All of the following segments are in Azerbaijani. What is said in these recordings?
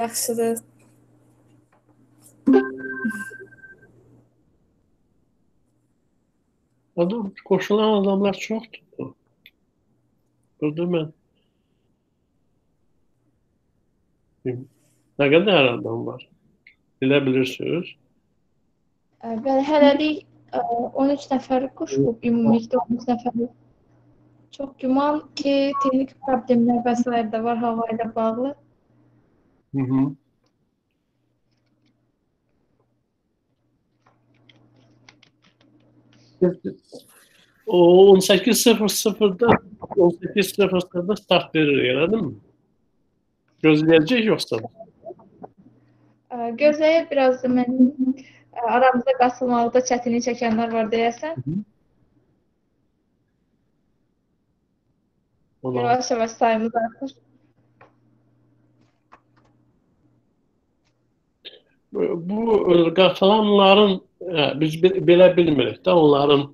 yaxşıdır. Adam qoşulan adamlar çoxdur. Burada mən nə qədər adam var? Bilə bilirsiniz? Bəli, hələlik ə, 13 nəfər qoşulub, ümumilikdə 13 nəfər. Çox güman ki, texniki problemlər və s. də var hava ilə bağlı. Hı -hı. O 18.00'da 18.00'da start verir elədim mi? Gözləyəcək yoxsa? Ə, Gözləyir biraz da mən ə, aramızda qasılmaqda çətinlik çəkənlər var deyəsən. Yavaş-yavaş sayımız artır. Bu qatılanların e, biz be- belə bilmirik də onların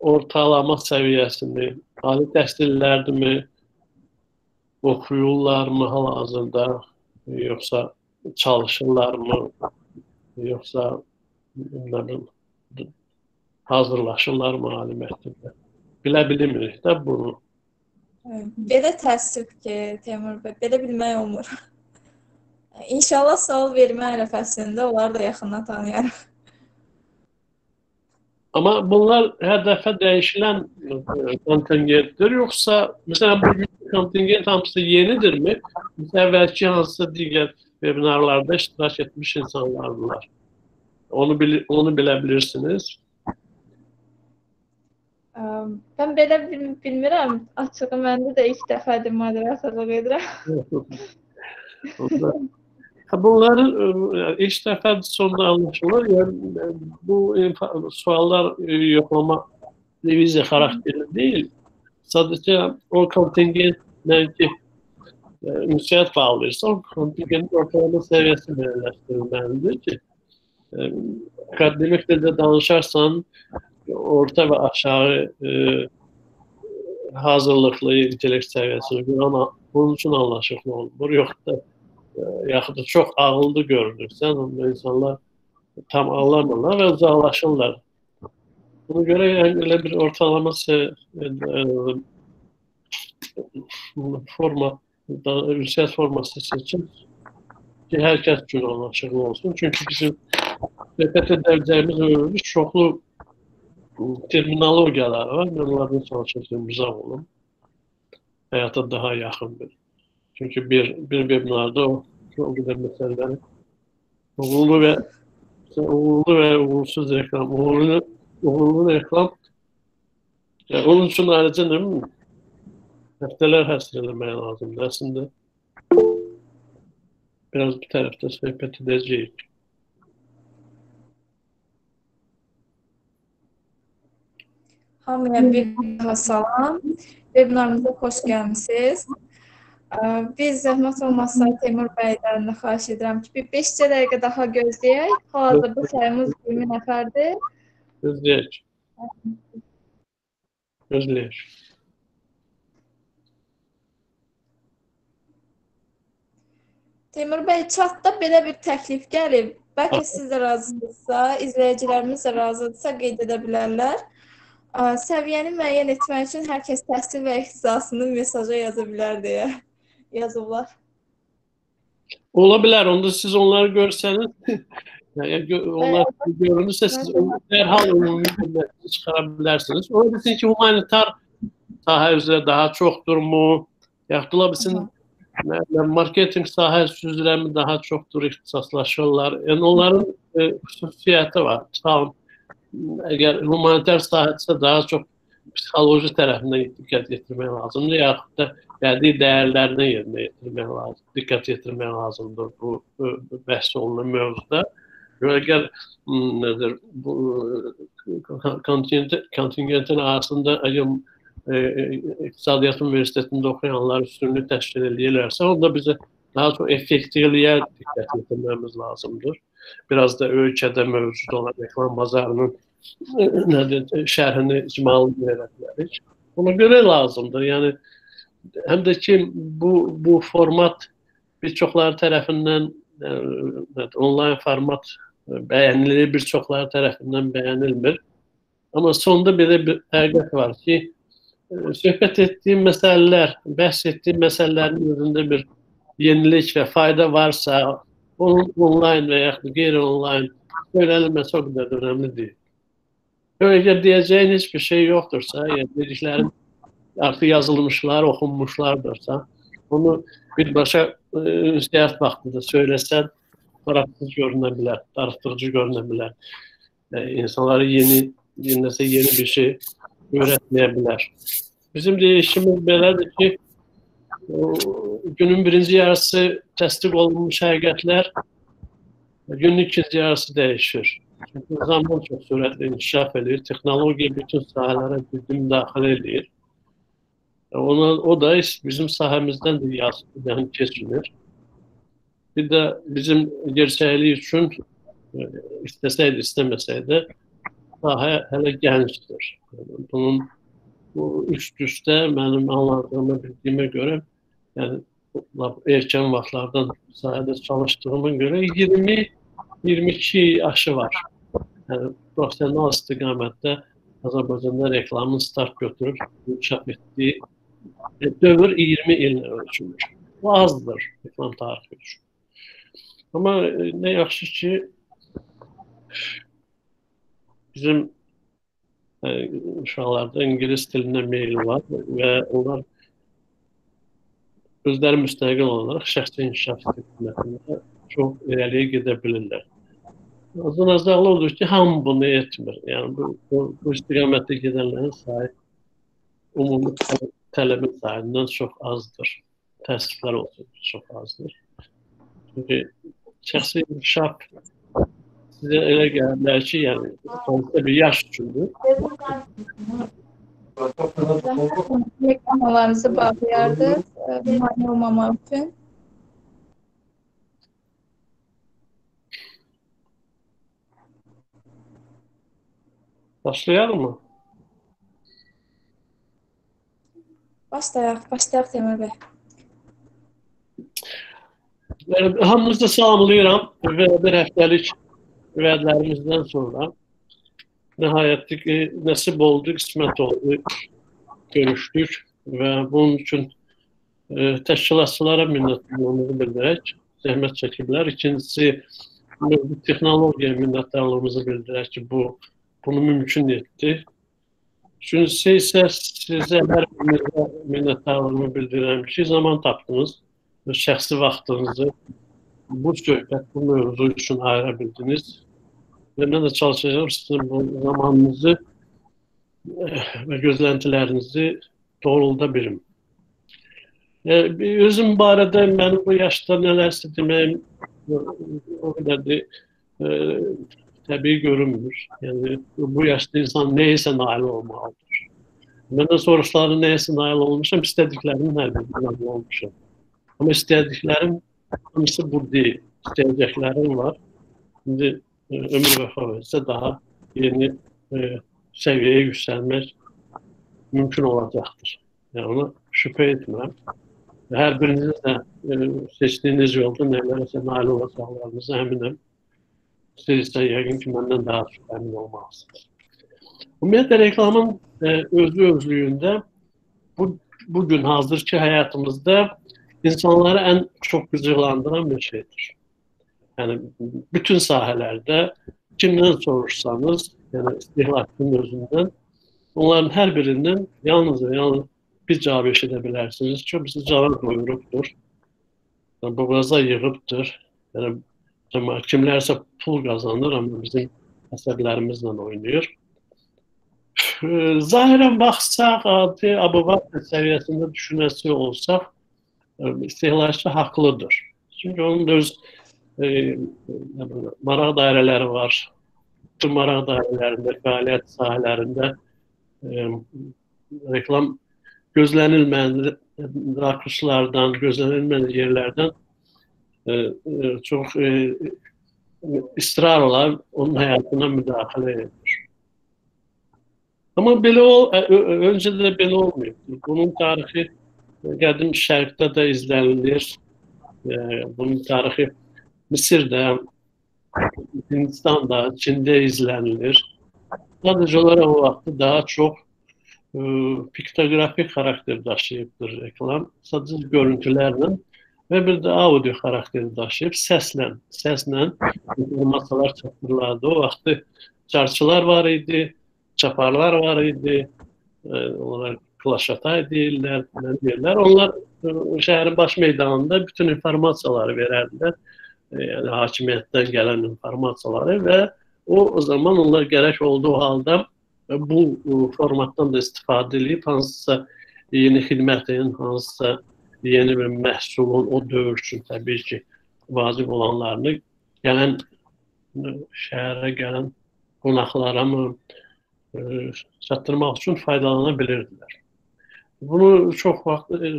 ortalama səviyyəsini, ali təhsillərdimi, oxuyurlarmı hal-hazırda, yoxsa çalışırlarmı, yoxsa nə bilim hazırlaşırlarmı ali məktəbdə. Bilə bilmirik də bunu. Belə təəssüf ki, Teymur bəy, belə bilmək olmur. İnşallah sual vermə ərəfəsində onları da yaxından tanıyarıq. Amma bunlar hər dəfə dəyişilən e, kontingentdir, yoxsa məsələn bu gün kontingent hamısı yenidirmi? Məsələn, əvvəlki hansısa digər webinarlarda iştirak etmiş insanlardılar. Onu bil onu bilə bilirsiniz. Mən belə bil bilmirəm. Açığı məndə də ilk dəfədir moderatorluq edirəm. Bunlar ilk e, defa sonunda anlaşılır. Yani e, bu suallar e, yoklama revize karakterli değil. Sadece o kontingent belki müsait bağlıysa o kontingentin ortalama seviyesini yerleştirilmelidir ki akademik dilde danışarsan orta ve aşağı e, hazırlıklı intellekt seviyesini bunun için anlaşıklı olur. Yok da ya da çok ağıllı görünürsen onda insanlar tam anlamırlar ve uzaklaşırlar. Buna göre yani öyle bir ortalama se, e, e forma, ülsiyet forması seçin ki herkes için anlaşılır olsun. Çünkü bizim dikkat edeceğimiz öyle çoklu terminologiyalar var. Onların çalışacağımıza olun. Hayata daha yakın bir Çünki bir, bir webinarda o, o qədər məsələləri uğurlu və uğurlu və uğursuz reklam, uğurlu, uğurlu reklam ya onun üçün ayrıca nə bilim həftələr həsr eləmək lazımdır. Əslində biraz bu tərəfdə söhbət edəcəyik. Hamıya bir daha salam. Webinarımıza xoş gəlmisiniz. Ə, Biz zəhmət olmasa Teymur bəydən xahiş edirəm ki, bir 5 dəqiqə daha gözləyək. Hazırda sayımız 20 nəfərdir. Gözləyək. Gözləyək. Teymur bəy, chatda belə bir təklif gəlib. Bəlkə siz də razısınızsa, izləyicilərimiz də razıdırsa qeyd edə bilərlər. Səviyyəni müəyyən etmək üçün hər kəs təhsil və ixtisasını mesaja yaza bilər deyə yazıblar. Ola bilər. Onda siz onları görsəniz, yəni gö onlar sizi görünürsə siz onu dərhal ümumi bir nəticə çıxara bilərsiniz. Ola bilsin ki, humanitar sahə üzrə daha çoxdurmu? Yaxud ola bilsin nə bilim, marketinq sahəsi üzrəmi daha çoxdur ixtisaslaşırlar. Yəni onların e, xüsusiyyəti var. Tamam. Əgər humanitar sahəsə daha çox psixoloji tərəfindən diqqət yetirmək lazımdır, yaxud da bədii dəyərlərinə yerinə yetirmək lazım, diqqət yetirmək lazımdır bu, bəhs olunan mövzuda. Əgər nədir bu kontingent kontingentin arasında əgər e, İqtisadiyyat Universitetində oxuyanlar üstünlük təşkil edirlərsə, onda bizə daha çox effektivliyə diqqət yetirməmiz lazımdır. Biraz da ölkədə mövcud olan reklam bazarının nədir şərhini icmalı verə bilərik. Ona görə lazımdır. Yəni həm də ki bu bu format bir çoxları tərəfindən e, onlayn format bəyənilir, bir çoxları tərəfindən bəyənilmir. Amma sonda belə bir həqiqət var ki, e, söhbət etdiyim məsələlər, bəhs etdiyim məsələlərin özündə bir yenilik və fayda varsa, onun onlayn və yaxud qeyri-onlayn öyrənilməsi o qədər də önəmli deyil. Öyle diyeceğin hiçbir şey yoktursa, yani dediklerin artık yazılmışlar, okunmuşlardırsa, onu bir başa e, ziyaret vaktinde söylesen tarafsız görünebilir, darıxdırıcı görünebilir. E, insanları yeni, dinlese yeni bir şey öğretmeyebilir. Bizim değişimimiz belədir ki, günün birinci yarısı təsdiq olunmuş həqiqətlər günün ikinci yarısı değişir. Çünki zaman çox sürətlə inkişaf edir, texnologiya bütün sahələrə ciddi daxil edir. Ona, o da bizim sahamızdan da yansıtıdan kesilir. Bir de bizim gerçekliği için e, isteseydi istemeseydi saha hele gençtir. Yani bunun bu üst üste benim anladığımı bildiğime göre yani erken vaxtlardan sahədə çalıştığıma görə 20 22 yaşı var. Yəni professional istiqamətdə Azərbaycanda reklamın start götürüb inkişaf etdiyi dövr 20 illə ölçülür. Bu azdır reklam tarixi üçün. Amma e, nə yaxşı ki bizim e, uşaqlarda ingilis dilinə meyil var və onlar özləri müstəqil olaraq şəxsi inkişaf istiqamətində çox irəliyə gedə bilirlər. Azın azaqlı olur ki, hamı bunu etmir. Yəni bu, bu, bu istiqamətdə gedənlərin sayı ümumi tələbin sayından çox azdır. Təəssüflər olsun, çox azdır. Çünki şəxsi inkişaf sizə elə gələ bilər ki, yəni sonuçta bir yaş üçündür. Reklamalarınızı bağlayardınız, mane olmamaq üçün. Başlayalım mı? Başlayaq, başlayaq Temur bəy. Hamınızı salamlayıram və bir həftəlik vədlərimizdən sonra nəhayət ki, nəsib oldu, qismət oldu, görüşdük və bunun üçün e, təşkilatçılara minnətdarlığımızı bildirək, zəhmət çəkiblər. İkincisi, texnologiya minnətdarlığımızı bildirək ki, bu bunu mümkün etdi. Üçüncüsü isə sizə hər birinizə minnətdarlığımı bildirirəm ki, zaman tapdınız və şəxsi vaxtınızı bu söhbət, bu mövzu üçün ayıra bildiniz. Və mən də çalışacağam sizin bu zamanınızı eh, və gözləntilərinizi doğrulda bilim. Özüm barədə mənim bu yaşda nələrsə deməyim o qədər də tabii görünmür. Yani bu yaşta insan neyse nail olmalıdır. Ben de soruşları neyse nail olmuşum, istediklerim her birine nail olmuşum. Ama istediklerim hamısı bu değil. İsteyeceklerim var. Şimdi e, ömür vefa verse daha yeni e, seviyeye yükselmek mümkün olacaktır. Yani ona şüphe etmem. Her biriniz de e, seçtiğiniz yolda nelerse nail olacaklarınızı eminim. Siz isə yəqin ki, məndən daha çox əmin olmalısınız. Ümumiyyətlə reklamın e, özü özlüyündə bu bu gün hazırki həyatımızda insanları ən çox qıcıqlandıran bir şeydir. Yəni bütün sahələrdə kimdən soruşsanız, yəni istehlakçının özündən onların hər birindən yalnız və yalnız bir cavab eşidə bilərsiniz ki, bizi cavab buyurubdur. Yəni, boğaza yığıbdır. Yəni Cəmaət kimlərsə pul qazanır, amma bizim əsəblərimizlə oynayır. Zahirən baxsaq, adi abavat səviyyəsində düşünəsi olsaq, istehlakçı haqlıdır. Çünki onun öz e, maraq dairələri var. Bütün maraq dairələrində, fəaliyyət sahələrində e, reklam gözlənilməyən rakurslardan, gözlənilməyən yerlərdən E, e, çok e, ısrarla onun hayatına müdahale ediyor. Ama böyle o, önce de böyle olmuyor. Bunun tarihi Qədim Şərqdə də izlənilir. Bunun tarixi Misirdə, Hindistanda, Çində izlənilir. Sadəcə olaraq o vaxtı daha çox piktoqrafik xarakter daşıyıbdır reklam. Sadəcə görüntülərlə ve bir de audio karakteri daşıyıb səslə, səslə informasiyalar çatdırılardı. O vaxtı çarçılar var idi, çaparlar var idi, e, onlar Klaşatay deyirlər, nə deyirlər. Onlar e, şəhərin baş meydanında bütün informasiyaları verərdilər. E, yəni hakimiyyətdən gələn informasiyaları və o, o zaman onlar gərək olduğu halda e, bu formatdan da istifadə edib hansısa yeni xidmətin, hansısa yeni bir məhsulun o dövr üçün təbii ki, vacib olanlarını gələn şəhərə gələn qonaqlara mı çatdırmaq üçün faydalana bilirdilər. Bunu çok farklı e,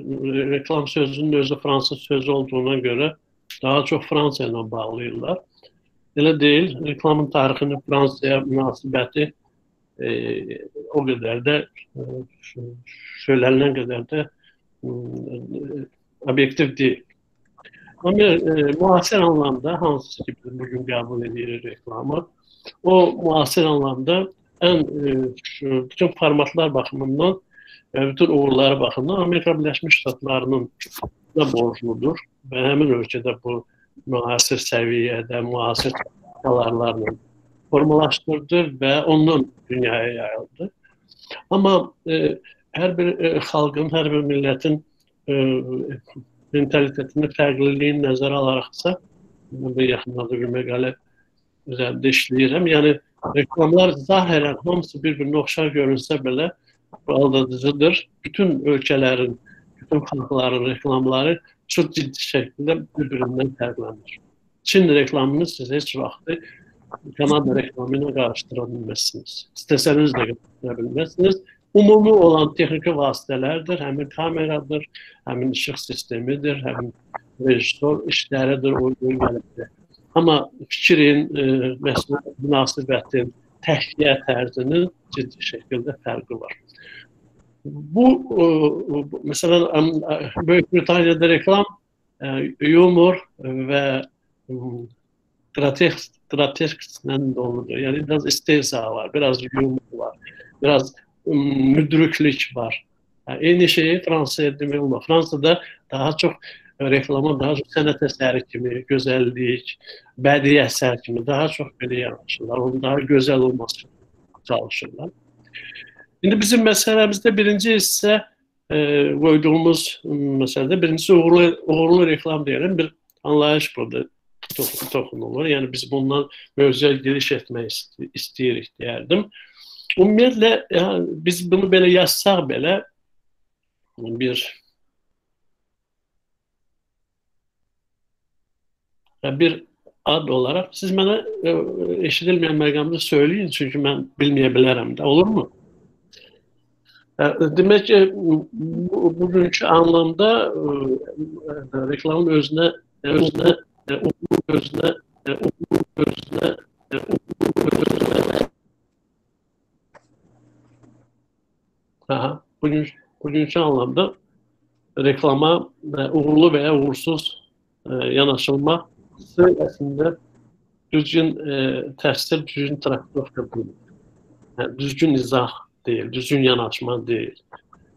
reklam sözünün özü Fransız sözü olduğuna göre daha çok Fransa ile bağlıyorlar. Öyle değil. Reklamın tarihini Fransa'ya münasibəti e, o kadar da e, söylenen kadar da e, objektif değil. Ama e, muasir anlamda hansı gibi bugün kabul edilir reklamı o muasir anlamda en e, şu, bütün formatlar bakımından və bütün uğurları baxımından Amerika Birləşmiş Ştatlarının da borcludur və həmin ölkədə bu müasir səviyyədə, müasir texnologiyalarla formalaşdırdı və ondan dünyaya yayıldı. Amma e, hər bir e, xalqın, hər bir millətin e, mentalitetini, fərqliliyini nəzərə alaraqsa, bu yaxınlarda bir məqalə üzərində işləyirəm. Yəni reklamlar zahirən hamısı bir-birinə oxşar görünsə belə, aldatıcıdır. Bütün ülkelerin, bütün halkların reklamları çok ciddi şekilde birbirinden fərqlənir. Çin reklamını siz heç vaxtı Kanada reklamına qarışdıra bilməzsiniz. İstəsəniz də qarışdıra bilməzsiniz. Umumi olan texniki vasitələrdir, həmin kameradır, həmin işıq sistemidir, həmin rejissor işləridir, uyğun gəlibdir. Amma fikrin, e, məsələ, münasibətin, təhliyə tərzinin ciddi şəkildə fərqi var. Bu e, mesela Büyük Britanya'da reklam e, yumor ve grateksten doludur. Yani biraz istehza var, biraz yumor var, biraz müdürüklük var. Yani aynı şeyi Fransa'ya demek olmaz. Fransa'da daha çok reklama daha çok sənət əsəri kimi, gözəllik, bədii əsər kimi daha çox belə yanaşırlar. Onun daha gözəl olması çalışırlar. Şimdi bizim meselemizde birinci ise e, koyduğumuz meselede birincisi uğurlu, uğurlu reklam diyelim bir anlayış burada toxunulur. Yani biz bundan mövzuya giriş etmək istəyirik deyərdim. Ümumiyyətlə yani biz bunu belə yazsaq belə bir bir ad olarak siz bana e, eşidilmeyen məqamda söyleyin çünkü ben bilmeyebilirim de olur mu? Demək ki, bugünkü anlamda reklamın özünə özünə özünə özünə özünə Aha, bugün, bugünkü anlamda reklama uğurlu veya uğursuz e, yanaşılması əslində düzgün e, təsdir, düzgün traktovka deyil. Yəni, düzgün izah değil, düzgün yanaşma değil.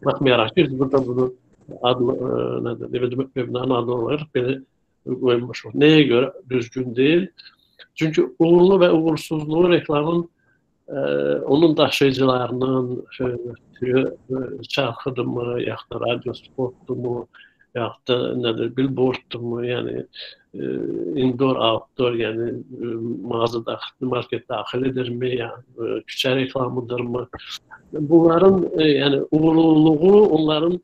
Bakmayarak biz burada bunu adlı, e, nədir, webinarın adı olarak belə qoymuşuq. Nəyə görə düzgün değil? Çünkü uğurlu ve uğursuzluğu reklamın e, onun daşıyıcılarının e, çarxıdır mı, yaxud da radyo sportdur mu, yaxud da nədir, billboarddur mu, yəni e, indoor, outdoor, yəni e, mağaza daxil, market daxilidirmi, yəni küçə reklamıdır mı? bunların yani uğurluluğu onların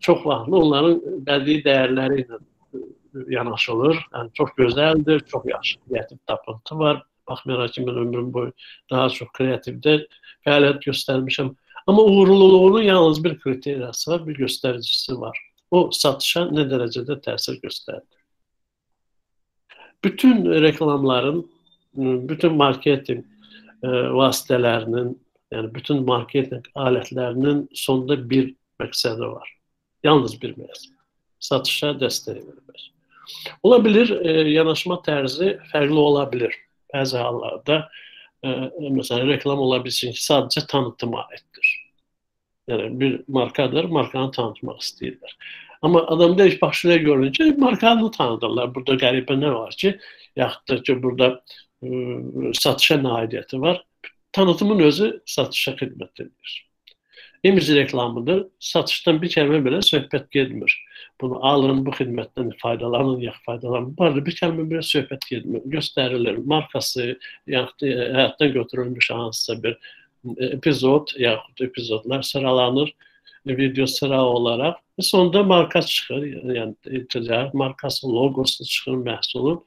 çok vaxtlı onların bədii dəyərləri ilə yanaşılır. Yəni çox gözəldir, çox yaxşı kreativ tapıntı var. Baxmayaraq ki, mən ömrüm boyu daha çox kreativdə fəaliyyət göstərmişəm. Amma uğurluluğunun yalnız bir kriteriyası var, bir göstəricisi var. O satışa nə dərəcədə təsir göstərdi. Bütün reklamların, bütün marketing e, vasitələrinin yani bütün marketing aletlerinin sonunda bir məqsədi var. Yalnız bir məqsəd. Satışa dəstək vermək. Ola bilər e, yanaşma tərzi fərqli ola bilər. Bəzi hallarda e, məsələn reklam ola bilsin ki, sadəcə tanıtıma aiddir. Yəni bir markadır, markanı tanıtmaq istəyirlər. Amma adamda iş başına görünce markanı tanıdırlar. Burada qəribə nə var ki, yaxud da ki, burada ə, e, satışa aidiyyəti var. Tanıtımın özü satışa xidmət edir. İmage reklamıdır. Satışdan bir kəlmə belə söhbət getmir. Bunu alın, bu xidmətdən faydalanın, ya faydalanın. Bu arada bir kəlmə belə söhbət getmir. Göstərilir markası, yaxud həyatdan götürülmüş hansısa bir epizod yaxud epizodlar sıralanır video sıra olaraq və sonda marka çıxır, yəni ticarət markası, logosu çıxır məhsulun.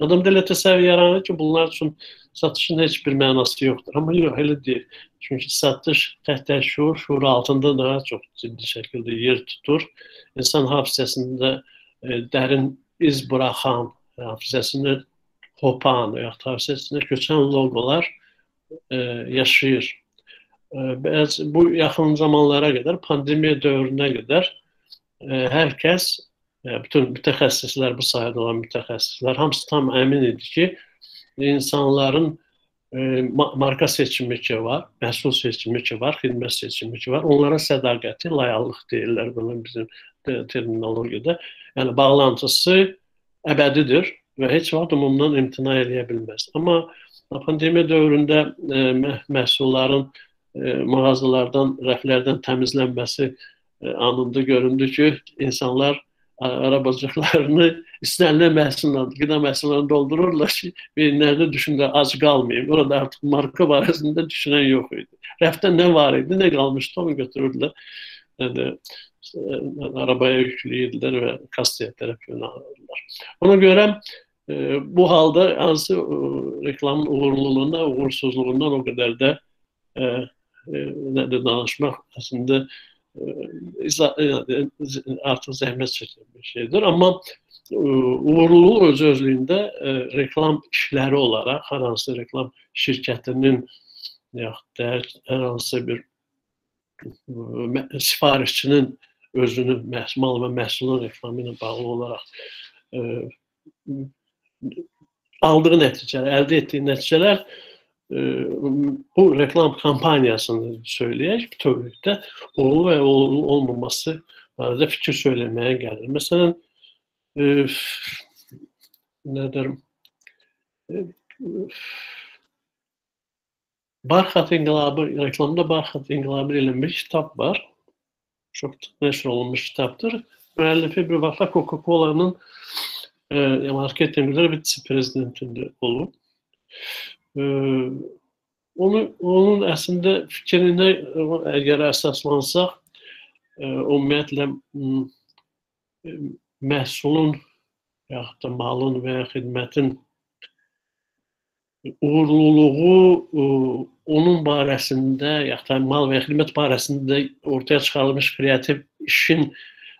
Adam da elə təsəvvür yaranır ki, bunlar üçün satışın heç bir mənası yoxdur. Amma yox, elə deyil. Çünki satış təhdə şuur, şuur altında daha çox ciddi şəkildə yer tutur. İnsan hafizəsində e, dərin iz buraxan, hafizəsində hopan, yaxud hafizəsinə köçən loqolar e, yaşayır. Bəzi bu yaxın zamanlara qədər, pandemiya dövrünə qədər e, hər kəs, e, bütün mütəxəssislər, bu sahədə olan mütəxəssislər hamısı tam əmin idi ki, insanların e, marka seçimi ki var, məhsul seçimi ki var, xidmət seçimi ki var, onlara sədaqəti, layallıq deyirlər bunu bizim terminologiyada. Yəni bağlantısı əbədidir və heç vaxt bundan imtina edə bilməz. Amma pandemiya dövründə məhsulların e, mağazalardan, rəflərdən təmizlənməsi e, anında göründü ki, insanlar arabacıqlarını istənilən məhsulla, qida məhsullarını doldururlar ki, beyinlərində düşünürlər, ac qalmayım. Orada artıq marka barəsində düşünən yox idi. Rəfdə nə var idi, nə qalmışdı, onu götürürdülər. Yəni, arabaya yükləyirdilər və kassaya tərəf yönəldirdilər. Ona görə e, bu halda hansı e, reklamın uğurluluğundan, uğursuzluğundan o qədər də e, nədir danışmaq əslində artıq zəhmət çəkən bir şeydir. Amma uğurluluq öz özlüyündə reklam işləri olaraq hər hansı reklam şirkətinin yaxud da hər hansı bir sifarişçinin özünün mal və məhsulun reklamı ilə bağlı olaraq aldığı nəticələr, əldə etdiyi nəticələr Ee, bu reklam kampanyasını söyleyen bütövlükte oğlu ve oğlunun olmaması arada fikir söylemeye gelir. Mesela e, ne derim e, Barhat İngilabı reklamda Barhat İngilabı ile bir kitap var. Çok neşr olunmuş kitaptır. Müellifi bir vafa Coca-Cola'nın e, marketin bir vice prezidentinde olur. Onu onun əslində fikrinə əgər əsaslansaq, ümumiyyətlə məhsulun yaxud da malın və ya xidmətin uğurluluğu onun barəsində, yaxud da mal və xidmət barəsində ortaya çıxarılmış kreativ işin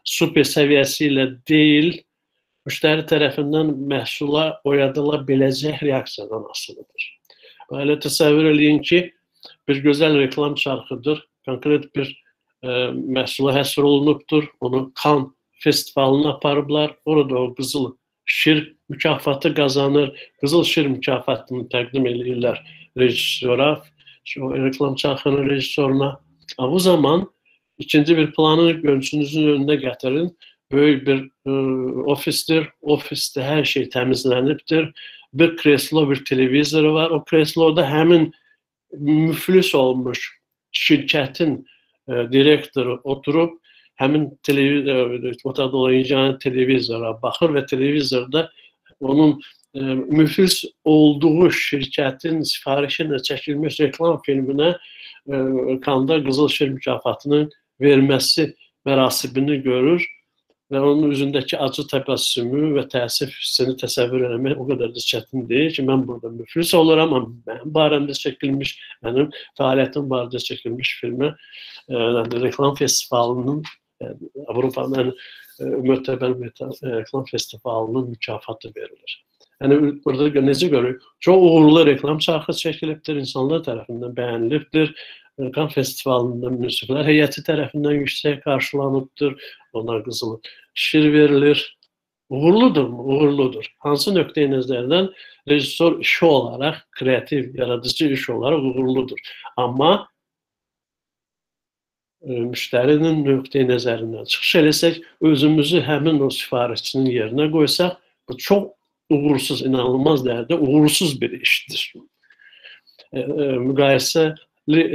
super səviyyəsi ilə deyil, müştəri tərəfindən məhsula oyadıla biləcək reaksiyadan asılıdır. Elə təsəvvür eləyin ki, bir gözəl reklam çarxıdır, konkret bir ə, e, məhsula həsr olunubdur, onu Kan festivalına aparıblar, orada o qızıl şir mükafatı qazanır, qızıl şir mükafatını təqdim edirlər rejissora, reklam çarxının rejissoruna. Bu zaman ikinci bir planı gözünüzün önünə gətirin. Böyük bir ə, e, ofisdir. Ofisdə hər şey təmizlənibdir bir kreslo, bir televizoru var. O kresloda həmin müflis olmuş şirkətin e, direktoru oturub həmin televizor otaqda olan televizora baxır və televizorda onun e, müflis olduğu şirkətin sifarişi ilə çəkilmiş reklam filminə e, Kanda Qızıl Şir mükafatının verməsi mərasimini görür və onun üzündəki acı təbəssümü və təəssüf hissini təsəvvür etmək o qədər də çətin deyil ki, mən burada müflis oluram, amma mənim barəmdə çəkilmiş, mənim fəaliyyətim barədə çəkilmiş filmə ə, reklam festivalının ə, Avropanın mötəbər reklam festivalının mükafatı verilir. Yəni burada necə görürük? Çox uğurlu reklam çarxı çəkilibdir, insanlar tərəfindən bəyənilibdir. Qan festivalında münsiflər heyəti tərəfindən yüksək qarşılanıbdır. Ona qızıl şir verilir. uğurludurmu? Uğurludur. Hansı nöqteyi nəzərdən rejissor işi olaraq, kreativ, yaradıcı iş olaraq uğurludur. Amma e, müştərinin nöqteyi nəzərindən çıxış eləsək, özümüzü həmin o sifarişçinin yerinə qoysaq, bu çox uğursuz, inanılmaz dərəcədə uğursuz bir işdir. E, e, müqayisəli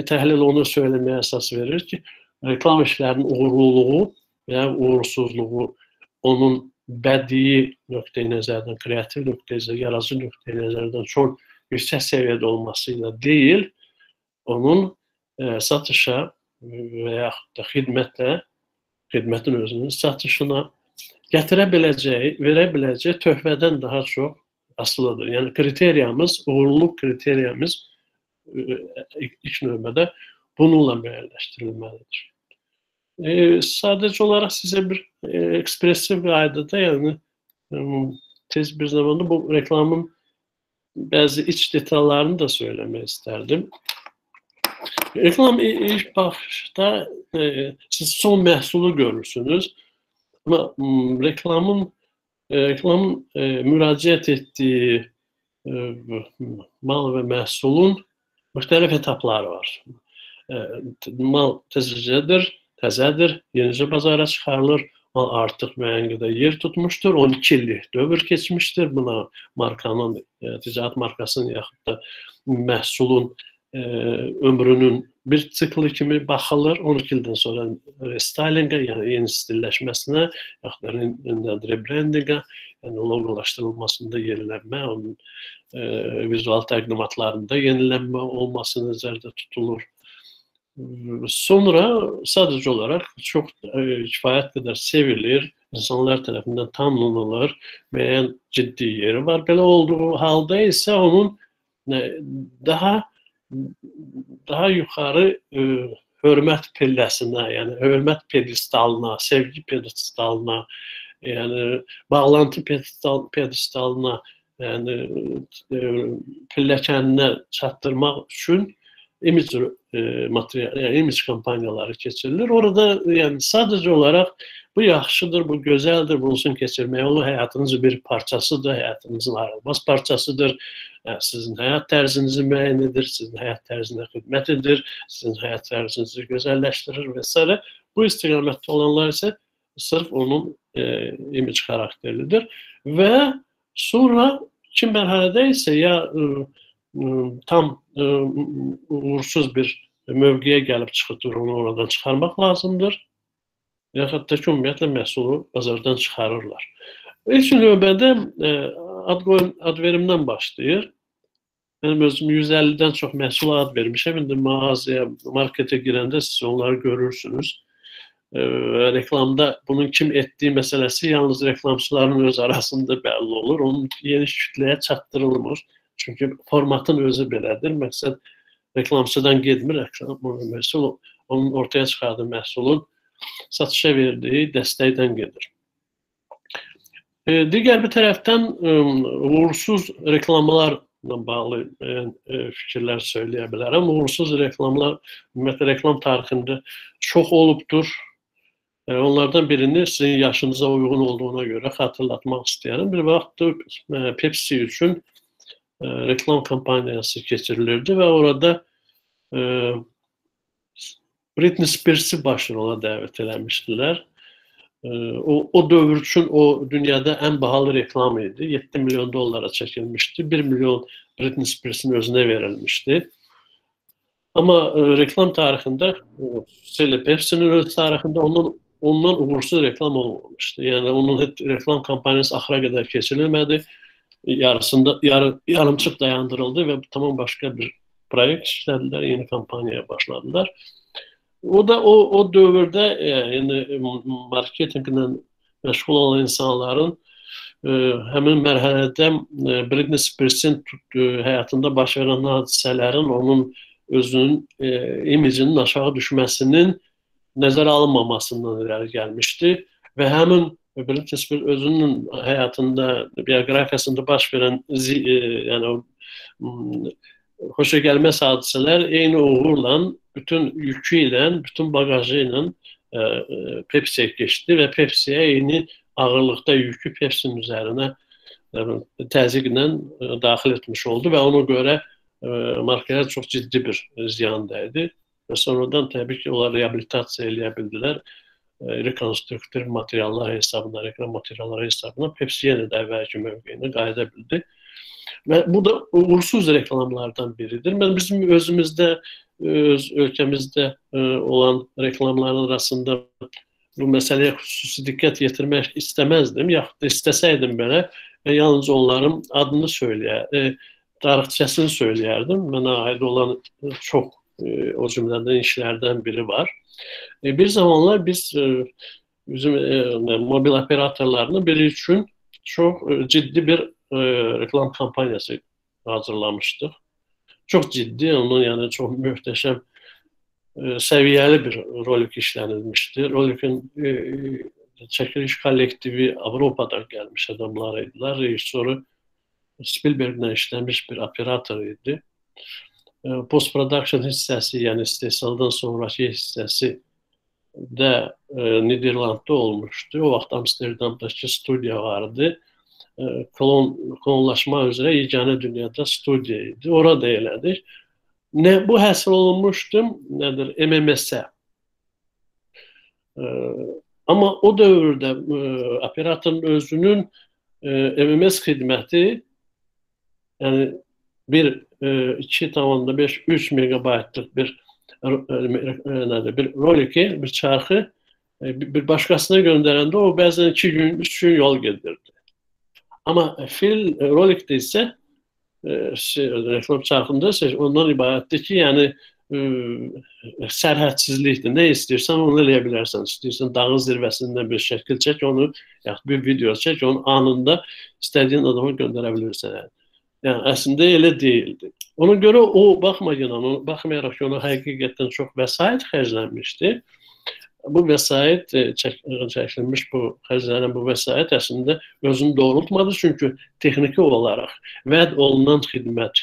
təhlil onu söyləməyə əsas verir ki, reklam işlərinin uğurluluğu və ya uğursuzluğu onun bədii nöqteyi nəzərdən, kreativ nöqteyi, yaradıcı nöqteyi nəzərdən çox yüksək səviyyədə olması ilə deyil, onun e, satışa və yaxud da xidmətlə, xidmətin özünün satışına gətirə biləcəyi, verə biləcəyi töhfədən daha çox asılıdır. Yəni kriteriyamız, uğurluq kriteriyamız ilk növbədə bununla müəyyənləşdirilməlidir. E, sadəcə olaraq sizə bir e, ekspresiv qaydada, yəni e, tez bir zamanda bu reklamın bəzi iç detallarını da söyləmək istərdim. Reklam ilk baxışda e, siz son məhsulu görürsünüz. Ama reklamın reklamın e, müraciət etdiyi e, mal və məhsulun müxtəlif etapları var. E, mal təzəcədir, təzədir, yenicə bazara çıxarılır. Mal artıq müəyyən qədər yer tutmuşdur. 12 illik dövr keçmişdir. Buna markanın, e, ticarət markasının yaxud da məhsulun e, ömrünün bir ciklı kimi baxılır. 12 ildən sonra restylinqə, yəni yeni stilleşməsinə, yaxud da rebrandinqə, yəni loqolaşdırılmasında yenilənmə, onun e, vizual təqdimatlarında yenilənmə olması nəzərdə tutulur. Sonra sadəcə olaraq çox e, kifayət qədər sevilir, insanlar tərəfindən tanınılır, müəyyən ciddi yeri var. Belə olduğu halda isə onun daha daha yuxarı e, hörmət pilləsinə, yəni hörmət pedestalına, sevgi pedestalına, yəni bağlantı pedestal pedestalına, yəni e, pilləkəninə çatdırmaq üçün image e, material, yəni image kampaniyaları keçirilir. Orada yəni sadəcə olaraq bu yaxşıdır, bu gözəldir, bunun keçirmək olur, həyatınızın bir parçasıdır, həyatınızın ayrılmaz parçasıdır. Yəni, sizin həyat tərzinizi müəyyən edir, sizin həyat tərzinə xidmət edir, sizin həyat tərzinizi gözəlləşdirir və s. Bu istiqamətdə olanlar isə sırf onun e, image xarakterlidir və sonra mərhələdə isə ya e, tam e, uğursuz bir mövqeyə gəlib çıxır, onu oradan çıxarmaq lazımdır. Yaxud da ki, ümumiyyətlə məhsulu bazardan çıxarırlar. İlk növbədə e, ad, qoyun, ad verimdən başlayır. Mənim özüm 150-dən çox məhsul ad vermişəm. İndi mağazaya, marketə girəndə siz onları görürsünüz. E, reklamda bunun kim etdiyi məsələsi yalnız reklamçıların öz arasında bəlli olur. Onun geniş kütləyə çatdırılmır. Çünki formatın özü belədir. Məqsəd reklamçıdan getmir, reklam məhsul onun ortaya çıxardığı məhsulun satışa verdiyi dəstəkdən gedir. E, digər bir tərəfdən e, uğursuz reklamlarla bağlı müəyyən e, fikirlər söyləyə bilərəm. Uğursuz reklamlar ümumiyyətlə reklam tarixində çox olubdur. Onlardan birini sizin yaşınıza uyğun olduğuna görə xatırlatmaq istəyirəm. Bir vaxt Pepsi üçün reklam kampaniyası keçirilirdi və orada Britney Spears-i baş rola dəvət eləmişdilər. O, o dövr üçün o dünyada ən bahalı reklam idi. 7 milyon dollara çəkilmişdi. 1 milyon Britney Spears-in özünə verilmişdi. Amma e, reklam xüsusilə Pepsi-nin öz tarixində ondan ondan uğursuz reklam olmamışdı. Yəni onun reklam kampaniyası axıra qədər keçirilmədi. Yarısında yarı, yarımçıq dayandırıldı və tamam başqa bir proyekt işlədilər, yeni kampaniyaya başladılar. O da o o dövrdə e, yəni marketinqlə məşğul olan insanların ə, e, həmin mərhələdə ə, e, Britney Spears-in həyatında baş verən hadisələrin onun özünün ə, imicinin aşağı düşməsinin nəzərə alınmamasından irəli gəlmişdi və həmin Spears özünün həyatında bioqrafiyasında baş verən ə, yəni o xoşa gəlməz hadisələr eyni uğurla bütün yükü ilə, bütün bagajı ilə e, e, Pepsi'ye geçti ve Pepsi'ye eyni ağırlıqda yükü Pepsi-nin üzərinə təzyiqlə daxil etmiş oldu və ona görə markaya çox ciddi bir ziyan dəydi. Və sonradan təbii ki, onlar reabilitasiya eləyə bildilər. Rekonstruktiv materiallar hesabına, reklam materialları hesabına Pepsi yenə də əvvəlki mövqeyinə qayıda bildi. Və bu da uğursuz reklamlardan biridir. Mən bizim özümüzdə öz ölkəmizdə olan reklamların arasında bu məsələyə xüsusi diqqət yetirmək istəməzdim. Yaxud da istəsəydim belə, yalnız onların adını söyləyə, e, tarixçəsini söyləyərdim. Mənə aid olan çox e, o cümleden işlerden biri var. E, bir zamanlar biz e, bizim e, mobil operatörlerinin biri için çok e, ciddi bir e, reklam kampanyası hazırlamıştık. Çok ciddi, onun yani çok mühteşem e, seviyeli bir rolik işlenilmişti. Rolik'in e, çekiliş kolektivi Avrupa'dan gelmiş adamlarıydılar. Rejisörü Spielberg'den işlemiş bir operatörüydü. Post production hissəsi, yəni istehsaldan sonraki hissəsi də e, Niderlandda olmuşdu. O vaxt Amsterdamdakı studiya vardı. E, klon klonlaşma üzrə yeganə dünyada studiya idi. Orada elədik. Nə bu həsr olunmuşdu? Nədir? MMS-ə. E, amma o dövrdə e, operatorun özünün e, MMS xidməti yəni bir 2.5 3 megabaytlıq bir nədir, bir roliki, bir çarxı bir başqasına göndərəndə o bəzən 2 gün, 3 gün yol gedirdi. Amma fil rolikdə isə şey, reklam çarxında ondan ibarətdir ki, yəni ə, sərhədsizlikdir. Nə istəyirsən onu eləyə bilərsən. İstəyirsən dağın zirvəsindən bir şəkil çək, onu yaxud bir video çək, onu anında istədiyin adama göndərə bilirsən. Yəni. Yəni əslində elə deyildi. Ona görə o baxmayaraq, baxmayaraq ki, ona həqiqətən çox vəsait xərclənmişdi. Bu vəsait e, çək, çəkilmiş bu xərclənən bu vəsait əslində özünü doğrultmadı çünki texniki olaraq vəd olunan xidmət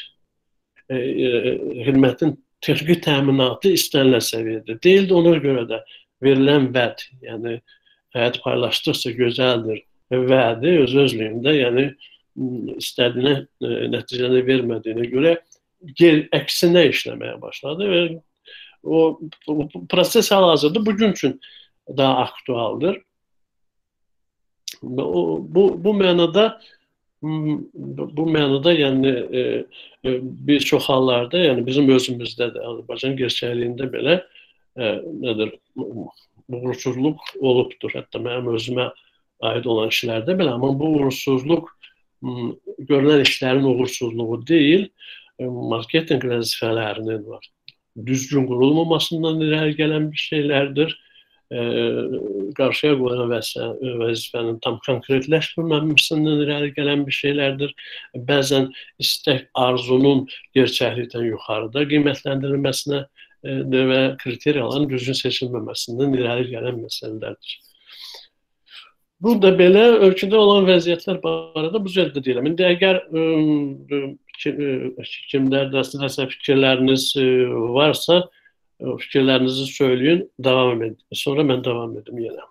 e, e, xidmətin texniki təminatı istənilən səviyyədə deyildi. Ona görə də verilən vəd, yəni həyat paylaşdıqca gözəldir vədi öz özlüyündə, yəni istədiyinə e, nəticəni vermədiyinə görə geri əksinə işləməyə başladı və o, proses hal-hazırda bugün üçün daha aktualdır. O, bu bu mənada bu mənada yəni e, e, bir çox hallarda, yəni bizim özümüzdə də Azərbaycan gerçəkliyində belə e, nədir uğursuzluq olubdur. Hətta mənim özümə aid olan işlərdə belə, amma bu uğursuzluq görülən işlərin uğursuzluğu deyil, e, marketinq vəzifələrinin var. Düzgün qurulmamasından irəli gələn bir şeylərdir. E, qarşıya qoyulan vəzifənin tam konkretləşdirilməməsindən irəli gələn bir şeylərdir. Bəzən istək arzunun gerçəklikdən yuxarıda qiymətləndirilməsinə e, və kriteriyaların düzgün seçilməməsindən irəli gələn məsələlərdir. Bu da belə ölkədə olan vəziyyətlər barədə bu cəhətdə deyirəm. İndi əgər kimlərdə nəsə fikirləriniz varsa, fikirlərinizi söyləyin, davam edin. Sonra mən davam edim yenə.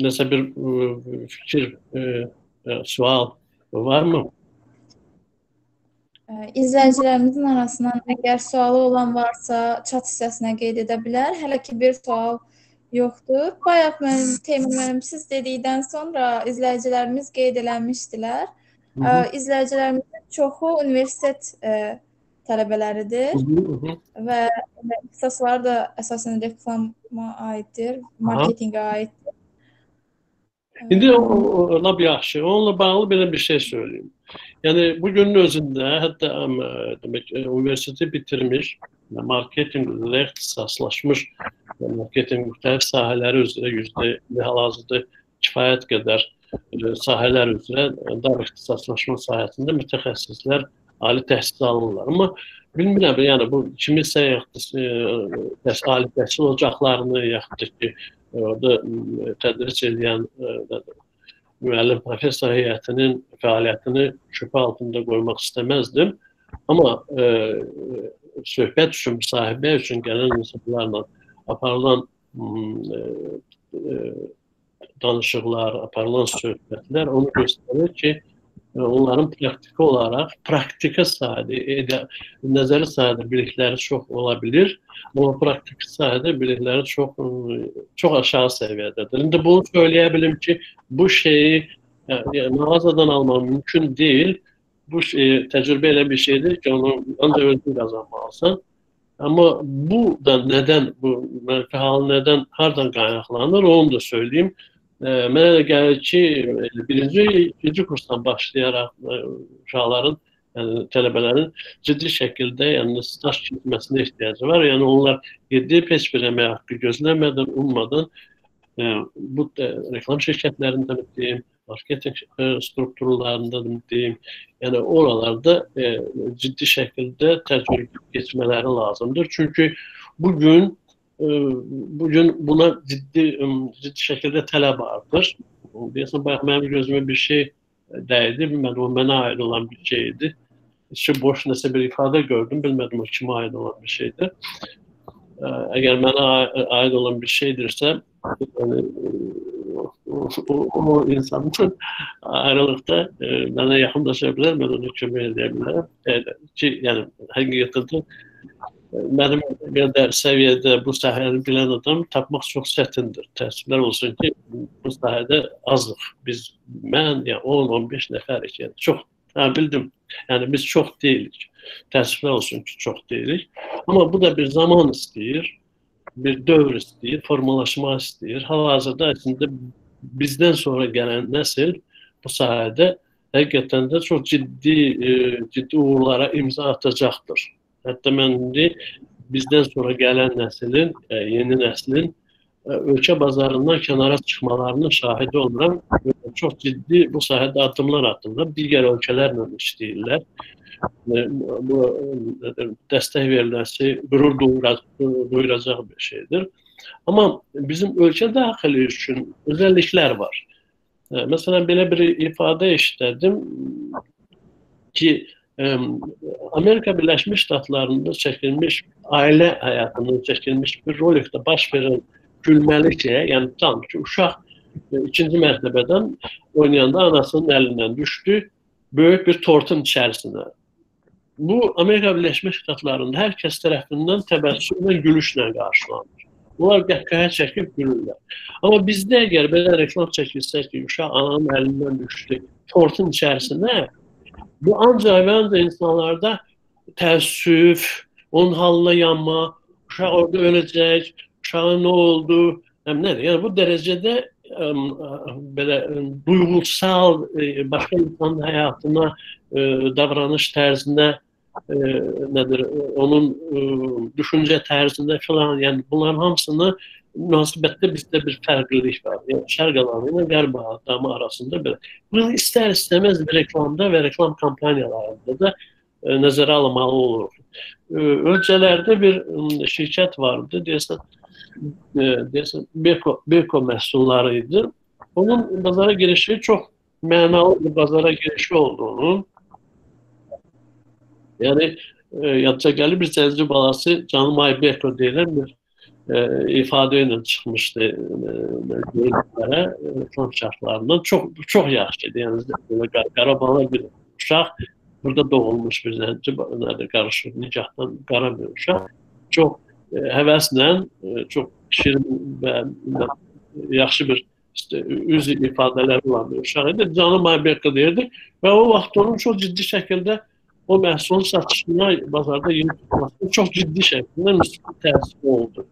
Nəsə bir fikir, sual varmı? İzləyicilərimizin arasından əgər sualı olan varsa, chat hissəsinə qeyd edə bilər. Hələ ki bir sual yoxdur. Bayaq mənim Teymur müəllim siz dedikdən sonra izləyicilərimiz qeyd eləmişdilər. Hı -hı. İzləyicilərimizin çoxu universitet ə, tələbələridir hı və ixtisasları da əsasən reklama aiddir, marketinqə aiddir. İndi o, o lap yaxşı. Onunla bağlı belə bir şey söyləyim. Yəni bu günün özündə hətta demək universiteti bitirmiş, marketinq üzrə ixtisaslaşmış marketinq müxtəlif sahələri üzrə yüzdə hal-hazırda kifayət qədər sahələr üzrə dar ixtisaslaşma sahəsində mütəxəssislər ali təhsil alırlar. Amma bilmirəm, yəni bu kimisə yaxud ali təhsil ocaqlarını yaxud ki, orada tədris edən müəllim professor heyətinin fəaliyyətini şübhə altında qoymaq istəməzdim. Amma e, söhbət üçün, müsahibə üçün gələn insanlarla aparılan e, e, danışıqlar, aparılan söhbətlər onu göstərir ki, e, onların praktiki olaraq praktika sahədə, edə, nəzəri sahədə bilikləri çox ola bilər, amma praktiki sahədə bilikləri çox e, çox aşağı səviyyədədir. İndi bunu söyləyə bilim ki, bu şeyi yəni, mağazadan almaq mümkün deyil. Bu şey, təcrübə elə bir şeydir ki, onu ancaq özün qazanmalısan. Amma bu da nədən, bu mənfi hal nədən, hardan qaynaqlanır, onu da söyləyim. E, mənə də gəlir ki, birinci, ikinci kursdan başlayaraq e, uşaqların, yəni tələbələrin ciddi şəkildə yəni staj keçməsinə ehtiyacı var. Yəni onlar gedib heç bir əmək haqqı gözləmədən, ummadan e, bu e, reklam şirkətlərində deyim, marketing e, strukturlarında deyim, yəni oralarda e, ciddi şəkildə təcrübə keçmələri lazımdır. Çünki bu gün e, bu gün buna ciddi e, ciddi şəkildə tələb artır. Deyəsən bayaq mənim gözümə bir şey dəydi, bilmədim o mənə aid olan bir şey idi. İçi boş nəsə bir ifadə gördüm, bilmədim o kimə aid olan bir şeydir. E, əgər mənə aid olan bir şeydirsə, yəni o, o insanın ayrılıqda e, mənə yaxınlaşa bilər, mən ona kömək edə bilərəm. E, ki, yəni həqiqətən e, mənim qədər səviyyədə bu sahəni bilən adam tapmaq çox çətindir. Təəssüflər olsun ki, bu sahədə azıq. Biz mən ya yəni 10-15 nəfərik. Yəni çox hə, bildim. Yəni biz çox deyilik. Təəssüflər olsun ki, çox deyilik. Amma bu da bir zaman istəyir bir dövr istəyir, formalaşma istəyir. Hal-hazırda əslində bizdən sonra gələn nəsil bu sahədə həqiqətən də çox ciddi e, ciddi uğurlara imza atacaqdır. Hətta mən indi bizdən sonra gələn nəslin, e, yeni nəslin e, ölkə bazarından kənara çıxmalarının şahidi oluram. Çox ciddi bu sahədə addımlar atırlar. Digər ölkələrlə işləyirlər. Bu dəstək veriləsi qürur duyuracaq bir şeydir. Amma bizim ölkə daxili üçün özəlliklər var. Məsələn, belə bir ifadə işlədim ki, Amerika Birləşmiş Ştatlarında çəkilmiş ailə həyatının çəkilmiş bir rolikdə baş verən gülməli şey, yəni tam ki, uşaq ikinci mərtəbədən oynayanda anasının əlindən düşdü, böyük bir tortun içərisinə. Bu Amerika Birləşmiş Ştatlarında hər kəs tərəfindən təbəssümlə, gülüşlə qarşılanır. Onlar qəhqəhə çəkib gülürlər. Amma bizdə əgər belə reklam çəkilsə ki, uşaq ananın əlindən düşdü, tortun içərisinə, bu ancaq və ancaq insanlarda təəssüf, onun halına yanma, uşaq orada öləcək, uşağın nə oldu, həm nədir? Yəni bu dərəcədə ə, belə duyğusal ə, başqa insanın həyatına, ə, davranış tərzinə e, nədir onun e, düşüncə tərzində filan, yəni bunların hamısını münasibətdə bizdə bir fərqlilik var. Yəni şərq alanı ilə adamı arasında belə. Bunu istər istəməz reklamda və reklam kampaniyalarında da e, nəzərə alınmalı olur. E, ölkələrdə bir e, şirkət vardı, deyəsən e, deyəsən Beko Beko məhsulları. Onun bazara girişi çox mənalı bir bazara girişi olduğunu Yəni e, yadca gəlir bir cəzci balası Canım Aybeko deyilən bir e, ifadə ilə çıxmışdı görüntülərə, e, reklam şərtlərindən. Çox çox yaxşıdır. Yəni belə Qarabağda bir uşaq burada doğulmuş bir zənci nədir qarışıq nikahdan qara bir uşaq. Çox e, həvəslə, e, çox şirin və yaxşı bir işte üz ifadələri olan bir uşaq idi. Canım Aybeko deyirdi və o vaxt onun çox ciddi şəkildə o məhsulun satışına bazarda yeni tutmasına çox ciddi şəkildə müsbət təsiri oldu.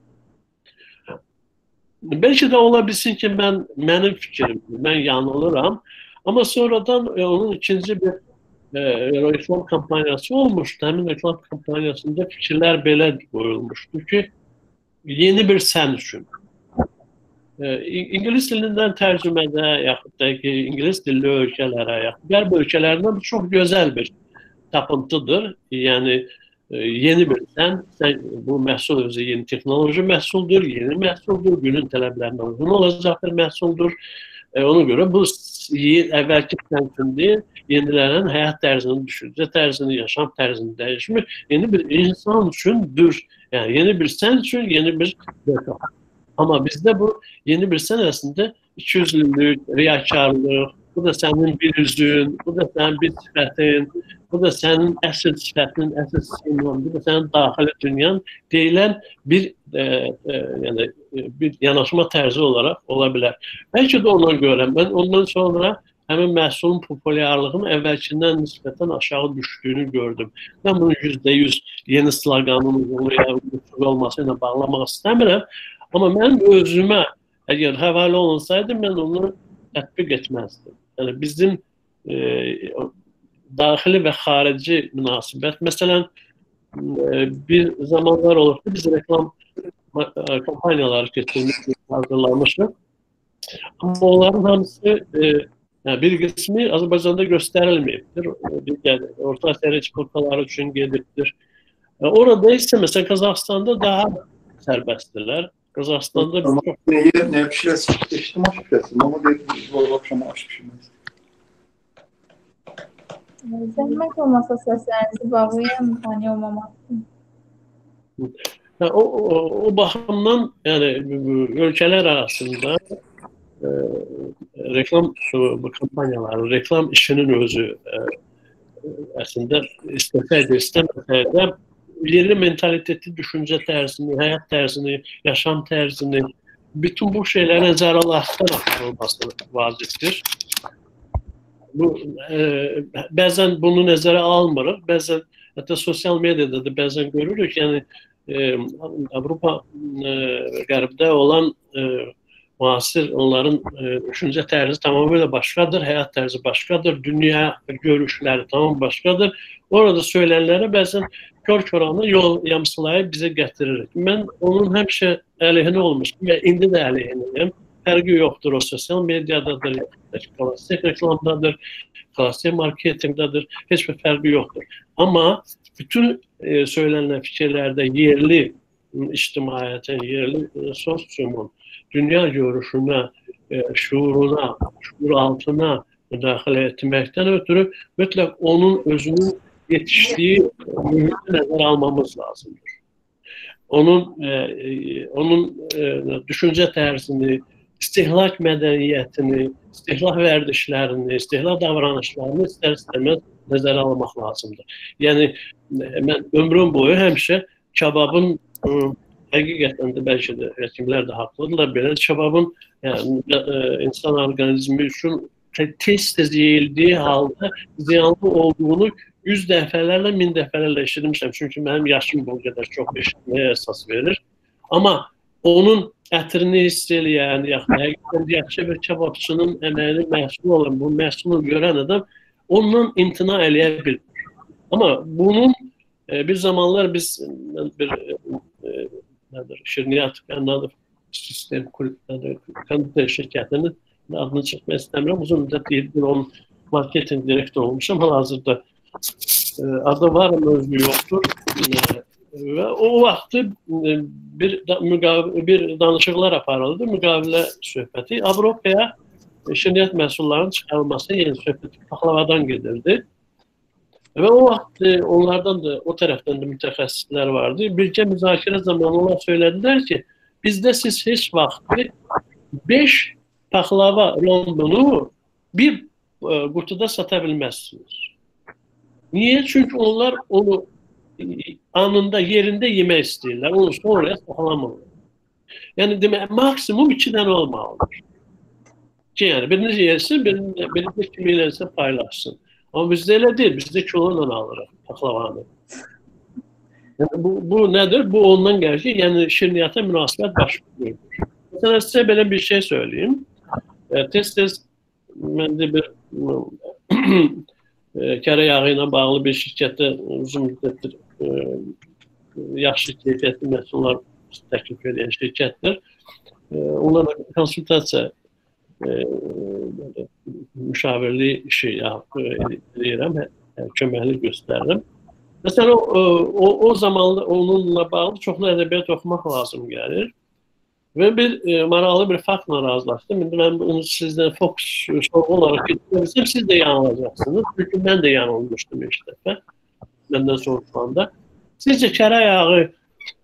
Bəlkə də ola bilsin ki, mən mənim fikrimdir, mən yanılıram. Amma sonradan e, onun ikinci bir e, reklam kampaniyası olmuşdu. Həmin reklam kampaniyasında fikirlər belə qoyulmuşdu ki, yeni bir sən üçün. E, İngilis dilindən tərcümədə, yaxud da ki, İngilis dilli ölkələrə, yaxud qərb ölkələrindən bu çox gözəl bir tapıntıdır. Yəni e, yeni bir sən, sən bu məhsul özü yeni texnoloji məhsuldur, yeni məhsuldur, günün tələblərinə uyğun olacaq bir məhsuldur. E, ona görə bu əvvəlki deyil, yenilənən həyat tərzini, düşüncə tərzini, yaşam tərzini dəyişmir. Yeni bir insan üçündür. Yəni yeni bir sən üçün yeni bir zəka. Amma bizdə bu yeni bir sən əslində ikiyüzlülük, riyakarlıq, bu da sənin bir üzün, bu da sənin bir sifətin, bu da sənin əsl sifətin, əsl siman, bu da sənin daxili dünyan deyilən bir e, e, yəni e, bir yanaşma tərzi olaraq ola bilər. Bəlkə də ona görə mən ondan sonra həmin məhsulun populyarlığının əvvəlkindən nisbətən aşağı düşdüyünü gördüm. Mən bunu %100 yeni sloqanın uğurlu olması ilə bağlamaq istəmirəm, amma mən özümə əgər həvalə olunsaydı mən onu tətbiq etməzdim. Yəni bizim e, daxili və xarici münasibət. Məsələn, e, bir zamanlar olub ki, biz reklam e, kampaniyaları keçirmişik, hazırlamışıq. Amma onların hamısı e, yani bir kısmı Azerbaycan'da gösterilmeyiptir. Digər Orta Asiya respublikaları üçün gedibdir. Orada ise mesela Kazakistan'da daha serbesttiler. Kazakistan'da Ama çok ne, ne şifresi, eşitme şifresi. Ama bir bu akşam açmışım. Zəhmət olmasa səslərinizi bağlayın, hani olmamaq üçün. Yani o, o, o bakımdan yani ülkeler arasında e, reklam bu kampanyaları, reklam işinin özü e, aslında isteseydi istemeseydi yeni mentaliteti, düşünce terzini, hayat terzini, yaşam terzini bütün bu şeylere nəzərə olması vacibdir. Bu e, bəzən bunu nəzərə almırıq, bəzən hətta sosial mediada da bəzən görürük, yəni e, Avropa e, qərbdə olan e, müasir onların e, düşüncə tərzi tamamilə başqadır, həyat tərzi başqadır, dünya görüşləri tamam başqadır. Orada söylənənlərə bəzən kör-köranı yol yamsılayıb bizə gətiririk. Mən onun həmişə əleyhinə olmuşum və indi də əleyhinəyəm. Fərqi yoxdur o sosial mediadadır, klassik reklamdadır, klassik marketinqdadır, heç bir fərqi yoxdur. Amma bütün e, söylənilən fikirlərdə yerli ictimaiyyətin, yerli e, sosiumun dünya görüşünə, e, şuuruna, şuur altına müdaxilə etməkdən ötürü mütləq onun özünün yetişdiyi mühiti nəzərə almamız lazımdır. Onun e, e, onun e, düşüncə tərzini, istehlak mədəniyyətini, istehlak vərdişlərini, istehlak davranışlarını istər-istəməz nəzərə almaq lazımdır. Yəni mən ömrüm boyu həmişə kababın həqiqətən də bəlkə də həkimlər də haqlıdırlar. Belə kebabın yəni, ə, insan orqanizmi üçün tez-tez yeyildiyi halda ziyanlı olduğunu yüz dəfələrlə, min dəfələrlə eşitmişəm. Çünki mənim yaşım bu qədər çox eşitməyə əsas verir. Amma onun ətrini hiss eləyən, yaxud yaxşı bir kebabçının əməyini məhsul olan, bu məhsulu görən adam ondan imtina eləyə bilmir. Amma bunun e, bir zamanlar biz bir e, nədir, şirniyyat qənnadı sistem kulübləri, konditer şirkətinin adını çıxmaq istəmirəm. Uzun müddət 7 il onun marketing direktoru olmuşam. Hal-hazırda e, adı var, amma özü yoxdur. E, və o vaxtı e, bir bir danışıqlar aparıldı, müqavilə söhbəti Avropaya şirniyyat məhsullarının çıxarılması, yəni söhbət paxlavadan gedirdi. Və o vaxt e, onlardan da o tərəfdən də mütəxəssislər vardı. Bircə müzakirə zamanı onlar söylədilər ki, bizdə siz heç vaxt 5 paxlava rondonu bir e, qutuda sata bilməzsiniz. Niye? Çünkü onlar onu e, anında yerinde yeme istiyorlar. Onu sonra alamıyorlar. Yani demek maksimum ikiden olma olur. Yani birini yesin, birini, birini de kimilerse paylaşsın. Ama bizde öyle değil. Bizde çoğunla alırız paklavanı. Yani bu, bu nedir? Bu ondan gerçi yani şirniyata münasebet başlıyor. Mesela size böyle bir şey söyleyeyim. E, tez tez ben de bir kərə yağı ilə bağlı bir şirkətdə uzun müddətdir e, yaxşı keyfiyyətli məhsullar təklif edən şirkətdir. E, onlarla konsultasiya e, müşavirlik işi edirəm, köməklik göstərirəm. Məsələn, o, o, o zaman onunla bağlı çoxlu ədəbiyyat oxumaq lazım gəlir. Və bir e, maraqlı bir faktla razılaşdım. İndi mən bunu sizdən fokus sorğu olaraq getirirsəm, siz də yanılacaqsınız. Çünki mən də yanılmışdım ilk dəfə. Məndən soruşulanda. Sizcə kərə yağı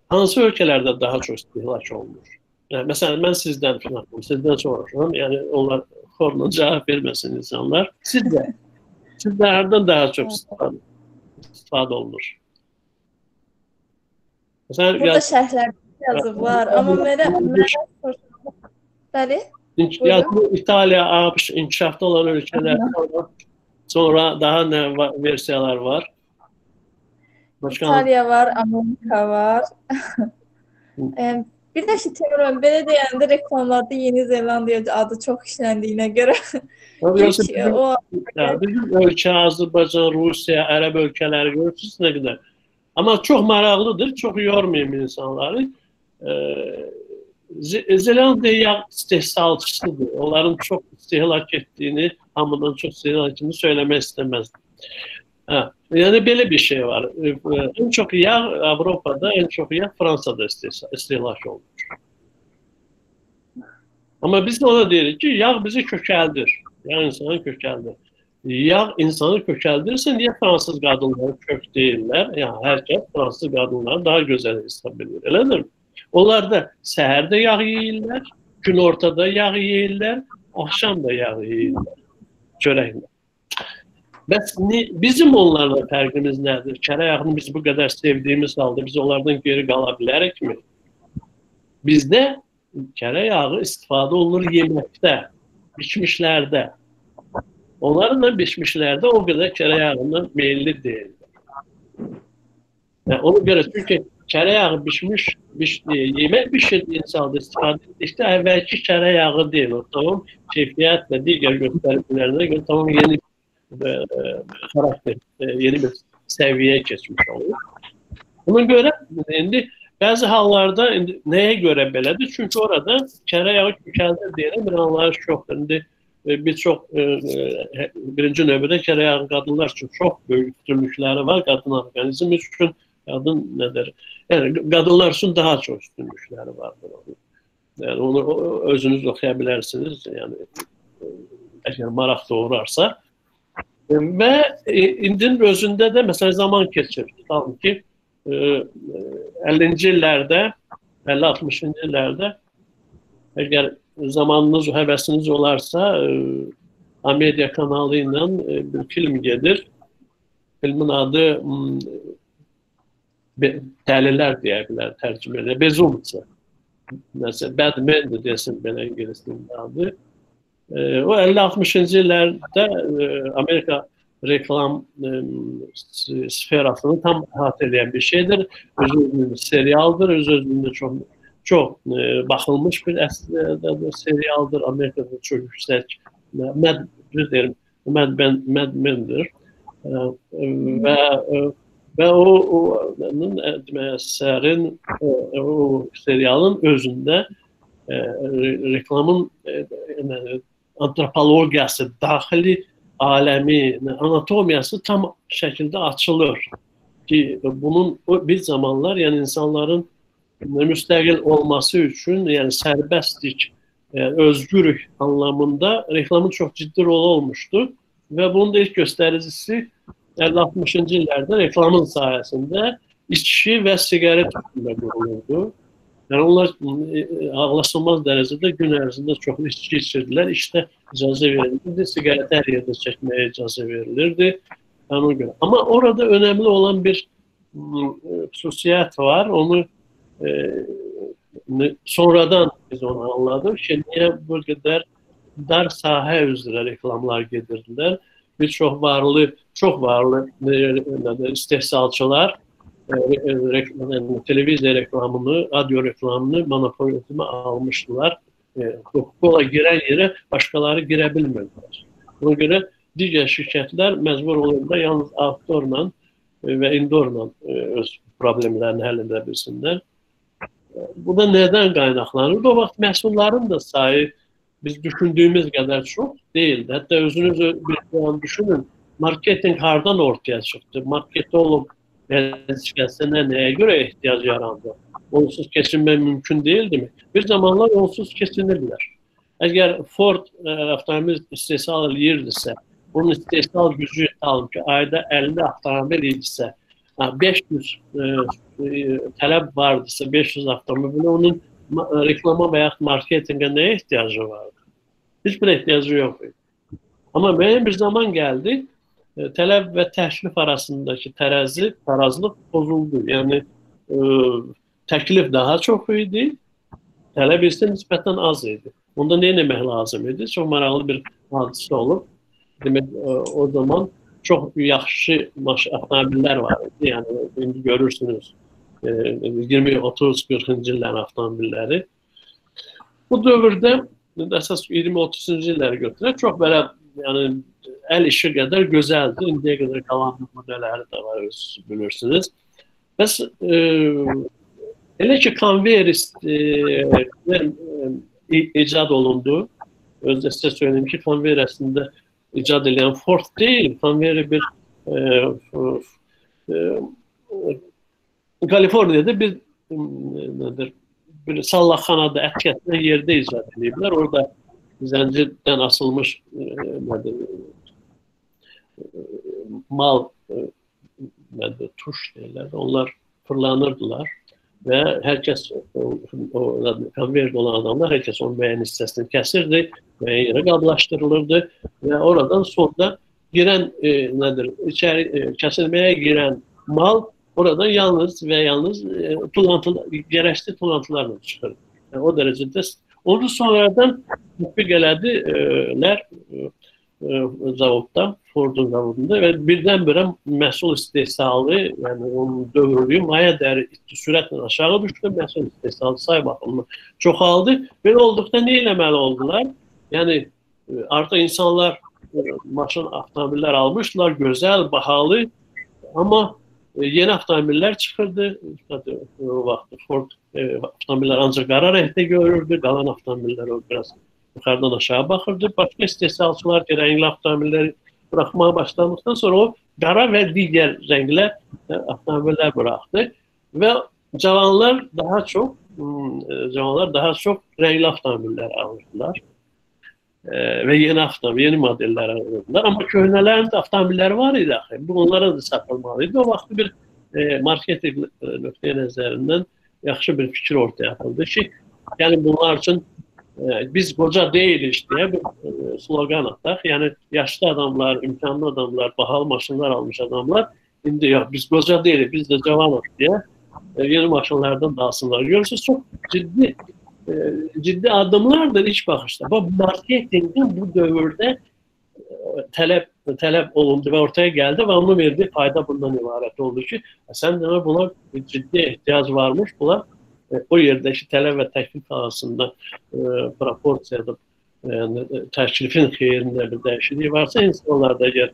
hansı ölkələrdə daha çox istehlak olunur? Yəni, məsələn, mən sizdən filanım, sizdən soruşuram. Yəni, onlar xorla cavab verməsin insanlar. Siz də, sizdə hərdən daha çox istifadə, istifadə olunur. Məsələn, Burada şərhlər yazı var ama merak merak Tabii. Dünyada İtalya, ABD, inkişafta olan ülkeler sonra, daha ne versiyalar var? Başkanım. İtalya var, Amerika var. bir de işte teorem belediyende reklamlarda Yeni Zelandiya adı çok işlendiğine göre. Tabii hiç, bizim, o... ya, Rusya, Arap ülkeler görürsünüz ne kadar. Ama çok maraqlıdır, çok yormayayım insanları. Ee, Zelandiya'ya istehsalçısıdır. Onların çok istihlak ettiğini, hamıdan çok istihlak ettiğini söyleme istemez. Ha, yani böyle bir şey var. Ee, en çok yağ Avrupa'da, en çok yağ Fransa'da istihlak olmuş. Ama biz de ona diyoruz ki yağ bizi kökeldir. Yağ insanı kökeldir. Yağ insanı kökeldirse niye Fransız kadınları kök değiller? Yani herkes Fransız kadınları daha güzel hesap edilir. Öyle değil mi? Onlar da səhər də yağ yeyirlər, gün ortada yağ yeyirlər, axşam da yağ yeyirlər. Çörəklə. Bəs ni, bizim onlarla fərqimiz nədir? Kərə yağını biz bu qədər sevdiyimiz halda biz onlardan geri qala bilərikmi? Bizdə kərə yağı istifadə olunur yeməkdə, bişmişlərdə. Onların da bişmişlərdə o qədər kərə yağından meyilli deyil. Yəni, ona görə çünki kərə yağı bişmiş, biş, e, yemək bişirdiyin halda istifadə etdikdə əvvəlki kərə yağı deyil. O tamam keyfiyyət və digər göstəricilərine görə tamam yeni e, xarakter, e, yeni bir səviyyəyə keçmiş olur. Ona görə indi bəzi hallarda indi nəyə görə belədir? Çünki orada kərə yağı kökəldir deyilən bir anlayış yoxdur. İndi e, bir çox e, birinci növbədə kərə yağı qadınlar üçün çox böyük üstünlükləri var. Qadın orqanizmi üçün kadın nedir? Yani kadınlar daha çok üstünlükleri vardır onun. Yani onu özünüz okuyabilirsiniz. Yani eğer maraq doğurarsa. Və e, indinin özündə də məsələn zaman keçir. Tam ki e, e, 50-ci illərdə 50-60-cı illərdə zamanınız, həvəsiniz olarsa Amerika kanalı ilə bir film gedir. Filmin adı hmm, Be- Dəlilər deyə bilər tərcümə edə. Bezumca. Məsələn, Bad Man desin belə ingilis dilində adı. E, o 50-60-cı illərdə e, Amerika reklam e, sferasını tam əhatə edən bir şeydir. Öz-özlüyünü serialdır, öz-özlüyünü çox çox e, baxılmış bir əslində bir serialdır. Amerikada çox yüksək Mad düz deyirəm, Mad Men Mad Men'dir. E, və e, və o o demək, əsərin e, o serialın özündə e, re- reklamın e, yəni, antropologiyası, daxili aləmi, anatomiyası tam şəkildə açılır ki, bunun o bir zamanlar yəni insanların müstəqil olması üçün, yəni sərbəstlik, e, özgürlük anlamında reklamın çox ciddi rolu olmuşdu və bunun da ilk göstəricisi 50-60. yıllarda reklamın sayesinde içki ve sigaret üstünde durulurdu. Yani onlar e, e, ağlasılmaz dərəcədə gün ərzində çoxlu içki içirdilər. İşdə icazə verilirdi. Siqaret her yerde çekmeye icazə verilirdi. Yani ona göre. Ama orada önemli olan bir hususiyet e, var. Onu e, sonradan biz onu anladık. Şimdi niye bu kadar dar sahə üzrə reklamlar gedirdiler. Bir çox varlı çox varlı e, istehsalçılar e, e, reklam, yəni, televiziya reklamını, radio reklamını monopolizmə almışdılar. E, Coca-Cola girən yerə başqaları girə bilmirdilər. Ona görə digər şirkətlər məcbur olurlar yalnız outdoorla və indoorla öz problemlərini həll edə bilsinlər. Bu da nədən qaynaqlanır? O vaxt məhsulların da sayı biz düşündüyümüz qədər çox deyildi. Hətta özünüz bir an düşünün. marketing hardan ortaya çıktı? Marketolog felsefesine neye göre ihtiyaç yarandı? Onsuz kesinme mümkün değildi mi? Bir zamanlar onsuz kesinirdiler. Eğer Ford e, avtomobil istehsal edilirse, bunun istehsal gücü diyelim ki ayda 50 avtomobil idiyse, 500 e, e, talep vardıysa 500 avtomobile onun e, reklama veya marketinge neye ihtiyacı vardı? Hiçbir ihtiyacı yok. Ama böyle bir zaman geldi, tələb və təklif arasındakı tərəzi, tarazlıq pozuldu. Yəni e, təklif daha çox idi, tələb isə nisbətən az idi. Onda nə etmək lazım idi? Çox maraqlı bir hadisə olub. Demək e, o zaman çox yaxşı avtomobillər var idi. Yəni indi görürsünüz e, 20, 30, 40-cı illərin avtomobilləri. Bu dövrdə əsas 20-30-cu illəri götürək çox belə yəni əl işi qədər gözəldir. İndiyə qədər qalan modelləri də var özünüz bilirsiniz. Bəs e, elə ki konveyer e, e, icad olundu. Özdə sizə söyleyeyim ki, konveyer əslində icad edən Ford deyil, konveyer bir e, e, Kaliforniyada bir nədir? Bir sallaxanada ət kəsilən yerdə icad ediblər. Orada zəncirdən asılmış e? E, mal e? Tuş deyirlər. Onlar fırlanırdılar və hər kəs o, konveyerdə olan adamlar hər kəs onun müəyyən hissəsini kəsirdi, müəyyən yerə qablaşdırılırdı və oradan sonra girən e, nədir? İçəri e, kəsilməyə girən mal oradan yalnız və yalnız e, tullantılar, gərəşli tullantılarla çıxır. Yəni, o dərəcədə onu sonradan tətbiq elədilər e, e, zavodda, Fordun zavodunda və birdən-birə məhsul istehsalı, yəni onun dövrlüyü maya dəyəri sürətlə aşağı düşdü, məhsul istehsalı say baxımından çoxaldı. Belə olduqda nə eləməli oldular? Yəni e, artıq insanlar maşın, avtomobillər almışdılar, gözəl, bahalı, amma yeni avtomobillər çıxırdı. O vaxt Ford e, avtomobillər ancaq qara rəngdə görürdü, qalan avtomobillər o biraz yuxarıdan aşağı baxırdı. Başqa istehsalçılar ki, rəngli avtomobilləri buraxmağa başladıqdan sonra o qara və digər rənglə e, avtomobillər buraxdı və cavanlar daha çox e, cavanlar daha çox rəngli avtomobillər alırdılar. E, və yeni avtomobil, yeni modellər alırdılar. Amma köhnələrin də avtomobilləri var idi. Bu onlara da satılmalı idi. O vaxt bir e, marketinq e, nöqteyi nəzərindən yaxşı bir fikir ortaya atıldı ki, yəni bunlar üçün biz qoca deyilik deyə bir e, sloqan ataq. Yəni yaşlı adamlar, imkanlı adamlar, bahalı maşınlar almış adamlar indi yox biz qoca deyilik, biz də cavanıq deyə e, yeni maşınlardan da alsınlar. Görürsüz çox ciddi e, ee, ciddi adımlardır iç bakışta. Bu marketingin bu dövrde e, talep talep olundu ve ortaya geldi ve onun verdiği fayda bundan ibaret olduğu için e, sen deme buna ciddi ihtiyaç varmış buna e, o yerde işte talep ve teklif arasında e, proporsiyada yani təklifin xeyrində bir dəyişiklik varsa, insanlarda əgər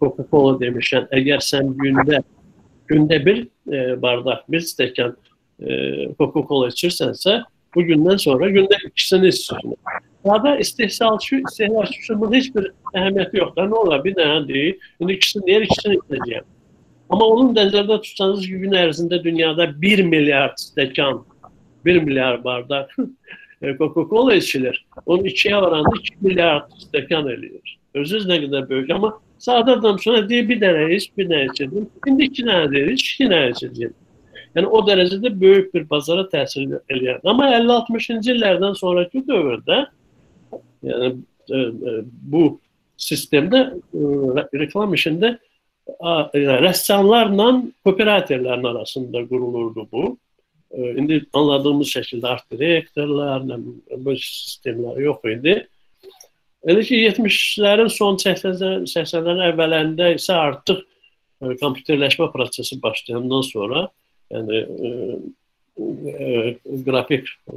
Coca-Cola demişən, əgər sən gündə gündə bir e, bardaq, bir stəkan e, Coca-Cola içirsənsə, bu gündən sonra gündə ikisini içirsən. Daha istehsalçı, istehsalçı üçün bunun heç bir əhəmiyyəti yoxdur. Nə olar, bir dənə deyil, indi ikisini deyir, ikisini içəcəyəm. Amma onun nəzərdə tutsanız ki, gün ərzində dünyada 1 milyard stəkan, 1 milyard bardak Coca-Cola içilir. Onun ikiyə varanda 2 milyard stəkan eləyir. Özünüz nə qədər böyük, amma sadə adam sonra deyir bir dənə iç, bir dənə içirdim. İndi iki dənə deyir, iki dənə içirdim. Yani o derecede büyük bir pazara tesir ediyor. Ama 50-60. illerden sonraki dövrde yani e, e, bu sistemde e, reklam işinde e, ressamlarla kooperatiflerle arasında kurulurdu bu. E, şimdi anladığımız şekilde art direktörler, böyle sistemler yok idi. Elə ki 70-lerin son 80-lərin 80 əvvəlində isə artıq e, prosesi başlayandan sonra yani e, e, grafik e,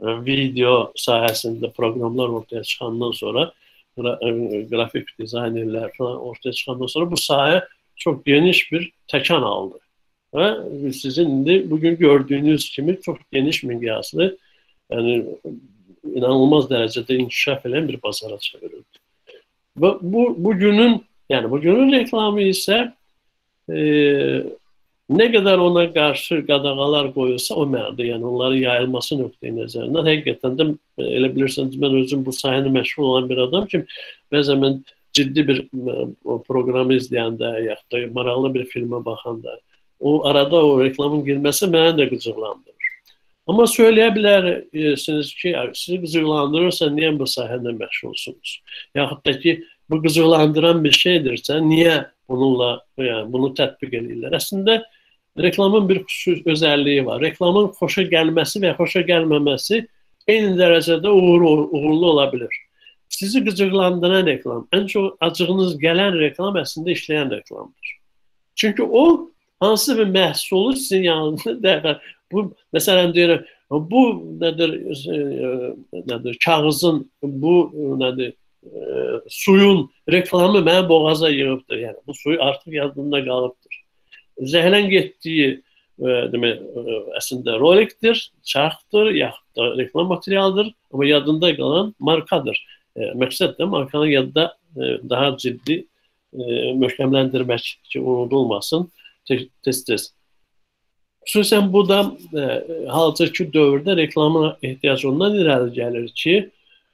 video sayesinde programlar ortaya çıkandan sonra gra, e, grafik dizaynerler falan ortaya çıkandan sonra bu saha çok geniş bir tekan aldı. Ve sizin de bugün gördüğünüz gibi çok geniş minyaslı yani inanılmaz derecede inkişaf eden bir pazara çevirildi. Ve bu, bugünün yani bugünün reklamı ise e, nə qədər ona qarşı qadağalar qoyulsa o mənada, yəni onların yayılması nöqteyi nəzərindən həqiqətən də e, elə bilirsiniz mən özüm bu sahəni məşğul olan bir adam ki, bəzən mən ciddi bir e, proqramı izləyəndə ya da maraqlı bir filmə baxanda o arada o reklamın girməsi məni də qıcıqlandırır. Amma söyləyə bilərsiniz ki, sizi qıcıqlandırırsa niyə bu sahədə məşğulsunuz? Yaxud da ki, bu qıcıqlandıran bir şeydirsə, niyə bununla, yəni bunu tətbiq edirlər? Əslində reklamın bir xüsusi özəlliyi var. Reklamın xoşa gəlməsi və xoşa gəlməməsi eyni dərəcədə uğurlu, uğurlu ola bilər. Sizi qıcıqlandıran reklam, ən çox acığınız gələn reklam əslində işləyən reklamdır. Çünki o hansı bir məhsulu sizin yanınızda bu məsələn deyirəm, bu nədir e, nədir kağızın bu nədir e, suyun reklamı mənə boğaza yığıbdır. Yəni bu suyu artıq yadımda qalıbdır. Zəhlən getdiyi e, demək e, əslində rolikdir, çarxdır, yaxud da reklam materialıdır, amma yadında qalan markadır. E, məqsəd də markanı yadda e, daha ciddi e, möhkəmləndirmək ki, unudulmasın tez-tez. Xüsusən bu da e, hazırki dövrdə reklamın ehtiyacı ondan irəli gəlir ki,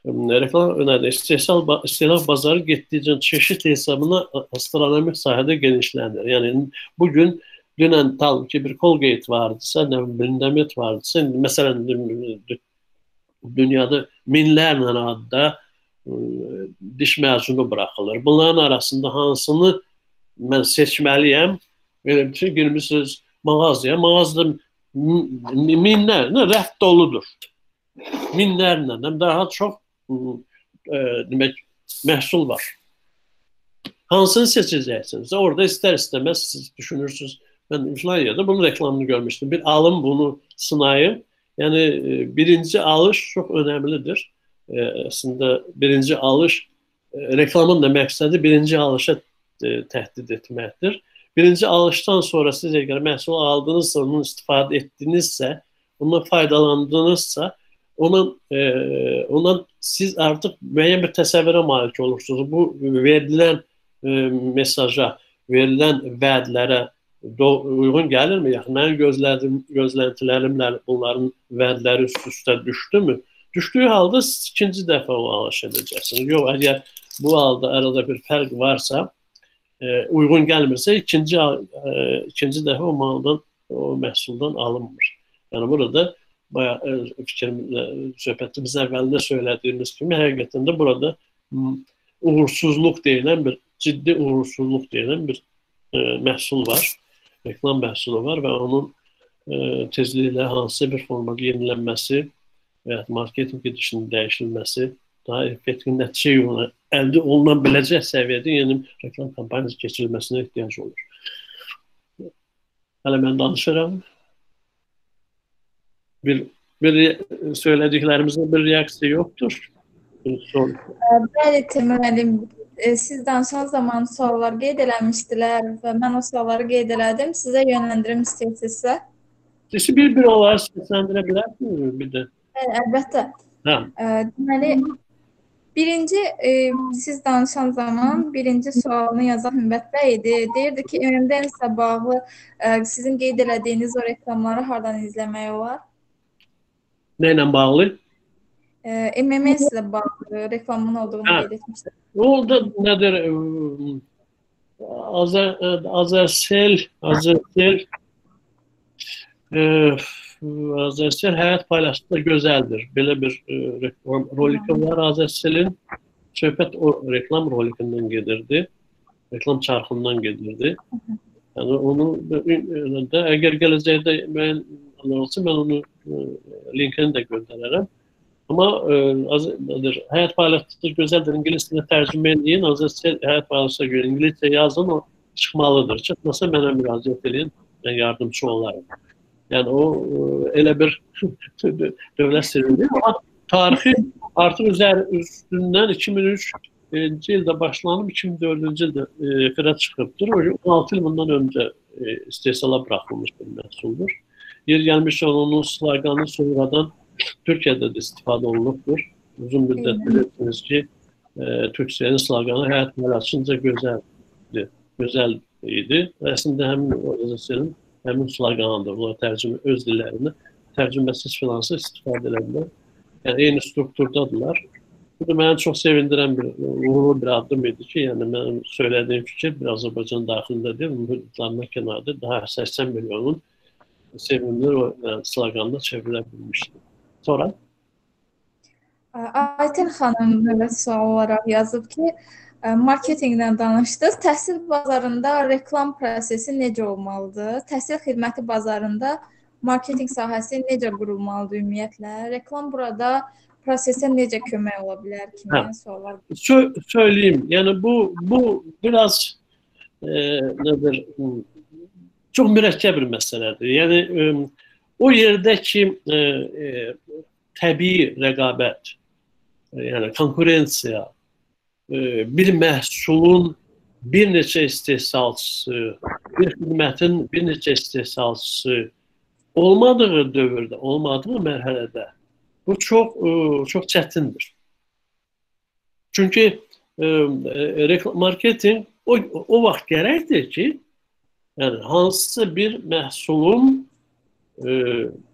reklam önerileri istihsal istihdam pazarı gittiğince çeşitli hesabına astronomik sahada genişlendi. Yani bugün dünen tal ki bir Colgate vardı, sen bir Demet vardı, sen mesela dünyada minlerle adda e, diş mezunu bırakılır. Bunların arasında hansını ben seçmeliyim. Öyle bir şey günümüz mağazaya. Mağazada minlerle rəf doludur. Minlərlə, həm daha çox demək məhsul var. Hansını seçəcəksiniz? Orada istər-istəməz siz düşünürsüz. Mən İsraildə bunun reklamını görmüşdüm. Bir alım bunu sınayım. Yəni birinci alış çox önəmlidir. E, əslində birinci alış reklamın da məqsədi birinci alışa e, təhdid etməkdir. Birinci alışdan sonra siz əgər məhsul aldınızsa, onun istifadə etdinizsə, ondan faydalandınızsa, onun e, ondan siz artıq müəyyən bir təsəvvürə malik olursunuz. Bu verilən e, mesaja, verilən vədlərə uyğun gəlirmi? Yaxın mənim gözlədim, gözləntilərimlə bunların vədləri üst-üstə düşdümü? Düşdüyü halda siz ikinci dəfə alış edəcəksiniz. Yox, əgər bu halda arada bir fərq varsa, e, uyğun gəlmirsə ikinci e, ikinci dəfə o maldan o məhsuldan alınmır. Yəni burada bayağı e, fikrimizdə söhbətimizin əvvəlində söylədiyimiz kimi həqiqətən də burada uğursuzluq deyilən bir ciddi uğursuzluq deyilən bir e, məhsul var. Reklam məhsulu var və onun e, tezliklə hansı bir formada yenilənməsi və ya marketinq gedişinin dəyişilməsi daha effektiv nəticə yoluna əldə oluna biləcək səviyyədə yeni reklam kampaniyası keçirilməsinə ehtiyac olur. Hələ mən danışıram. Bir bir söylədiklərimizin bir reaksiya yoxdur. Son. Bəli, Temur müəllim, siz danışan zaman suallar qeyd eləmişdilər və mən o sualları qeyd elədim. Sizə yönləndirim istəyirsinizsə. Siz bir-bir olaraq səsləndirə bilərsiniz bir də? Bəli, əlbəttə. Hə. Deməli, Birinci e, siz danışan zaman birinci sualını yazan Hümbət bəy idi. Deyirdi ki, MMDN-sə bağlı e, sizin qeyd elədiyiniz o reklamları hardan izləmək olar? İlə bağlı? E, MMS ilə bağlı reklamın olduğunu qeyd etmişdir. O da nədir? Azər Azərsel, Azərsel e, Azərsel həyat paylaşımı gözəldir. Belə bir e, reklam roliki var Azərselin. Söhbət o reklam rolikindən gedirdi. Reklam çarxından gedirdi. Yəni onu da əgər gələcəkdə mən olanlar olsun ben onu e, linkini de gönderirim. Ama e, azdır, hayat paylaştığı güzeldir İngilizce tercüme edin. Hazırsa hayat paylaştığı göre İngilizce yazın o çıkmalıdır. Çıkmasa bana müracaat edin. Ben yardımcı olarım. Yani o e, ele bir dövlət sevildi. Ama tarixi artıq üzər üstündən 2003 2003-cü ildə başlanıb 2004-cü ildə e, xərə çıxıbdır. 16 il bundan öncə e, istehsala buraxılmış bir məhsuldur. Yer gəlmişkən onun sloqanı sonradan Türkiyədə də istifadə olunubdur. Uzun müddət bilirsiniz ki, e, Türkiyənin sloqanı həyat məlasınca gözəldir. Gözəl idi. Əslində həmin o özəsənin həmin sloqanıdır. Bunlar tərcümə öz dillərini tərcüməsiz filansı istifadə edirlər. Yəni eyni strukturdadırlar. Bu da məni çox sevindirən bir uğurlu bir addım idi ki, yəni mənim söylədiyim fikir bir Azərbaycan daxilində deyil, mühitlərinə kənarda daha 80 milyonun sevimli o yəni, sloqanda çevirə bilmişdim. Sonra Ayten xanım növbəti sual olaraq yazıb ki, marketinqdən danışdınız. Təhsil bazarında reklam prosesi necə olmalıdır? Təhsil xidməti bazarında marketinq sahəsi necə qurulmalıdır ümumiyyətlə? Reklam burada prosesə necə kömək ola bilər kimi Hə. suallar. Sö söyleyeyim. Yani bu bu biraz e, nedir? Çok mürekkep bir meseledir. Yani e, o yerdeki e, e, tabii rekabet, e, yani konkurensiya, e, bir məhsulun bir neçə istehsalçısı, bir xidmətin bir neçə istehsalçısı olmadığı dövrdə, olmadığı mərhələdə bu çox e, çox çətindir. Çünki reklam marketinq o o vaxt gərəkdir ki, yəni hansısa bir məhsulun e,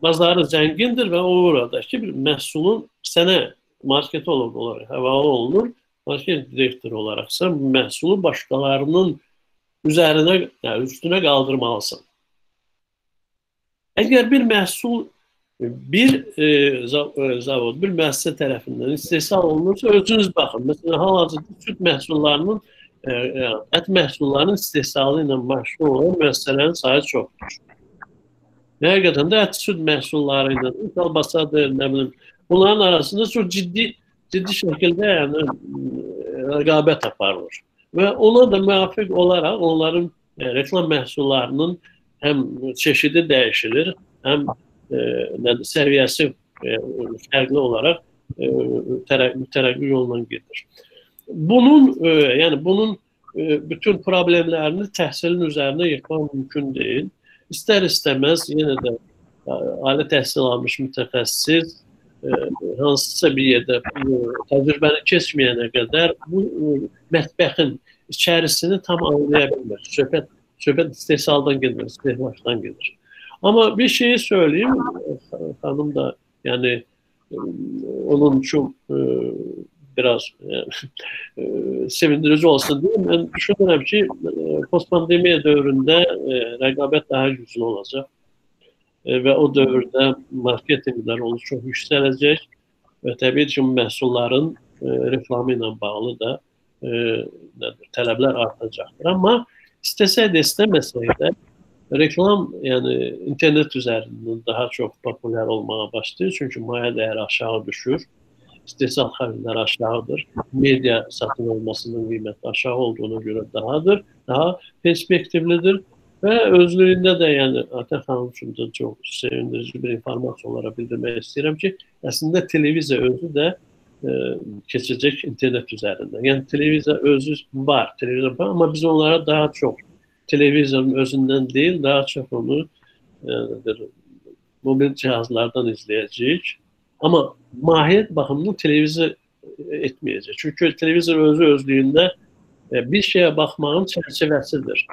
bazarı zəngindir və o oradakı bir məhsulun sənə marketoloq olaraq həvalə olunur. Market direktoru olaraqsa məhsulu başqalarının üzərinə, yəni üstünə qaldırmalısan. Əgər bir məhsul bir e, e, zavod, bir müəssisə tərəfindən istehsal olunursa özünüz baxın. Məsələn, hal-hazırda süd məhsullarının ət məhsullarının istehsalı ilə məşğul olan müəssisələrin sayı çoxdur. Həqiqətən də ət süd məhsulları ilə kolbasadır, nə bilim, bunların arasında çox ciddi ciddi şəkildə yəni e, rəqabət aparılır. Və ona da müvafiq olaraq onların e, reklam məhsullarının həm çeşidi dəyişilir, həm e, nədir, səviyyəsi e, fərqli olaraq e, tərə- mütərəqqi yolla gedir. Bunun e, yəni bunun e, bütün problemlərini təhsilin üzərinə yıkmaq mümkün deyil. İstər istəməz yenə də e, ali təhsil almış mütəxəssis e, hansısa bir yerdə təcrübəni keçməyənə qədər bu e, mətbəxin içərisini tam anlaya bilmir. Söhbət söhbət istehsaldan gedir, istehlakdan gedir. Ama bir şeyi söyleyeyim, hanım da yani onun e, biraz e, e, sevindirici olsa diye ben düşünürüm ki e, post pandemiya dövründə e, rəqabət daha güclü olacaq e, və o dövrdə marketinqlər onu çox yüksələcək və təbii ki, məhsulların e, reklamı bağlı da e, nədir, tələblər artacaqdır. Amma istəsəydi, istəməsəydi reklam yəni internet üzərindən daha çox populyar olmağa başlayır. Çünki maya dəyəri aşağı düşür. İstehsal hacimler aşağıdır. Medya satın almasının kıymeti aşağı olduğuna göre dahadır. Daha perspektiflidir. Ve özlüyündə də, yəni Ətə xanım üçün də çox sevindirici bir informasiya olaraq bildirmək istəyirəm ki, əslində televiziya özü də ə, e, keçəcək internet üzərindən. Yəni televiziya özü var, televiziya var, amma biz onlara daha çox televiziyanın özündən deyil, daha çox onu e, ə, mobil cihazlardan izləyəcəyik. Ama mahiyet bakımından televizyon etmeyecek. Çünkü televizyon özü özlüğünde e, bir şeye bakmanın çerçevesidir.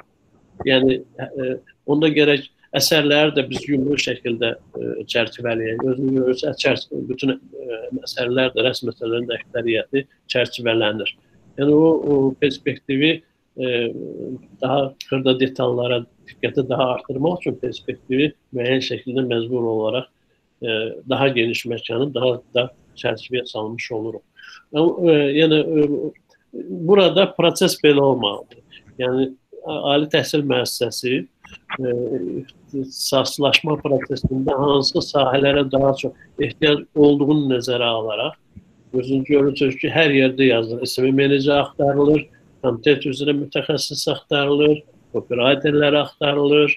Yani e, onda gerek eserler de biz yumru şekilde e, çerçeveleyek. Özünü görürsə çerçeve, bütün e, eserler de rəsm eserlerin de ekseriyeti çerçevelenir. Yani o, o perspektivi e, daha xırda detallara diqqəti daha artırmaq üçün perspektivi müəyyən şəkildə məcbur olaraq e, daha geniş məkanı daha da çərçivəyə salmış oluruq. Ama, e, yəni e, burada proses belə olmalıdır. Yəni ali təhsil müəssisəsi e, ixtisaslaşma prosesində hansı sahələrə daha çox ehtiyac olduğunu nəzərə alaraq özünüz görürsünüz ki, hər yerdə yazılır. İsmi menecer axtarılır, komitet üzrə mütəxəssis axtarılır, operatorlar axtarılır,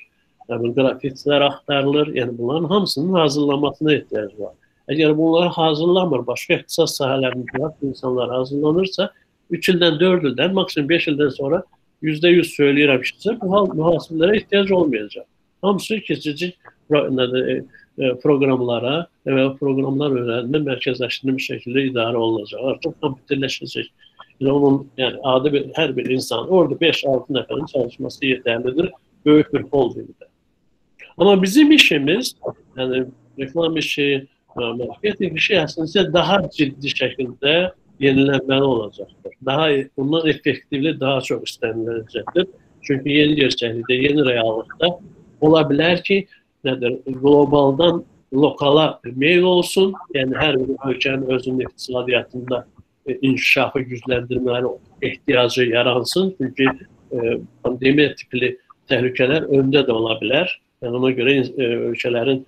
yani grafitler aktarılır. Yani bunların hamısının hazırlamasına ihtiyaç var. Eğer bunları hazırlamır, başka iktisat sahalarında insanlar hazırlanırsa 3 ilden 4 ilden maksimum 5 ilden sonra yüzde yüz söyleyerek işte bu hal muhasebelere ihtiyaç olmayacak. Hamısı keçici e, e, e, programlara ve programlar üzerinde merkezleştirilmiş şekilde idare olacak. Artık kompüterleşecek. Yani onun yani adı bir, her bir insan orada 5-6 neferin çalışması yeterlidir. Büyük bir holdingde. Amma bizim işimiz, yəni reklam işi, marketing işi əslində daha ciddi şəkildə yenilənməli olacaqdır. Daha bundan effektivli daha çox istəniləcəkdir. Çünki yeni gerçəklikdə, yeni reallıqda ola bilər ki, nədir, qlobaldan lokala meyl olsun. Yəni hər bir ölkənin özünün iqtisadiyyatında e, inkişafı gücləndirmələri ehtiyacı yaransın. Çünki e, pandemiya tipli təhlükələr öndə də ola. Yəni ona görə e, ölkələrin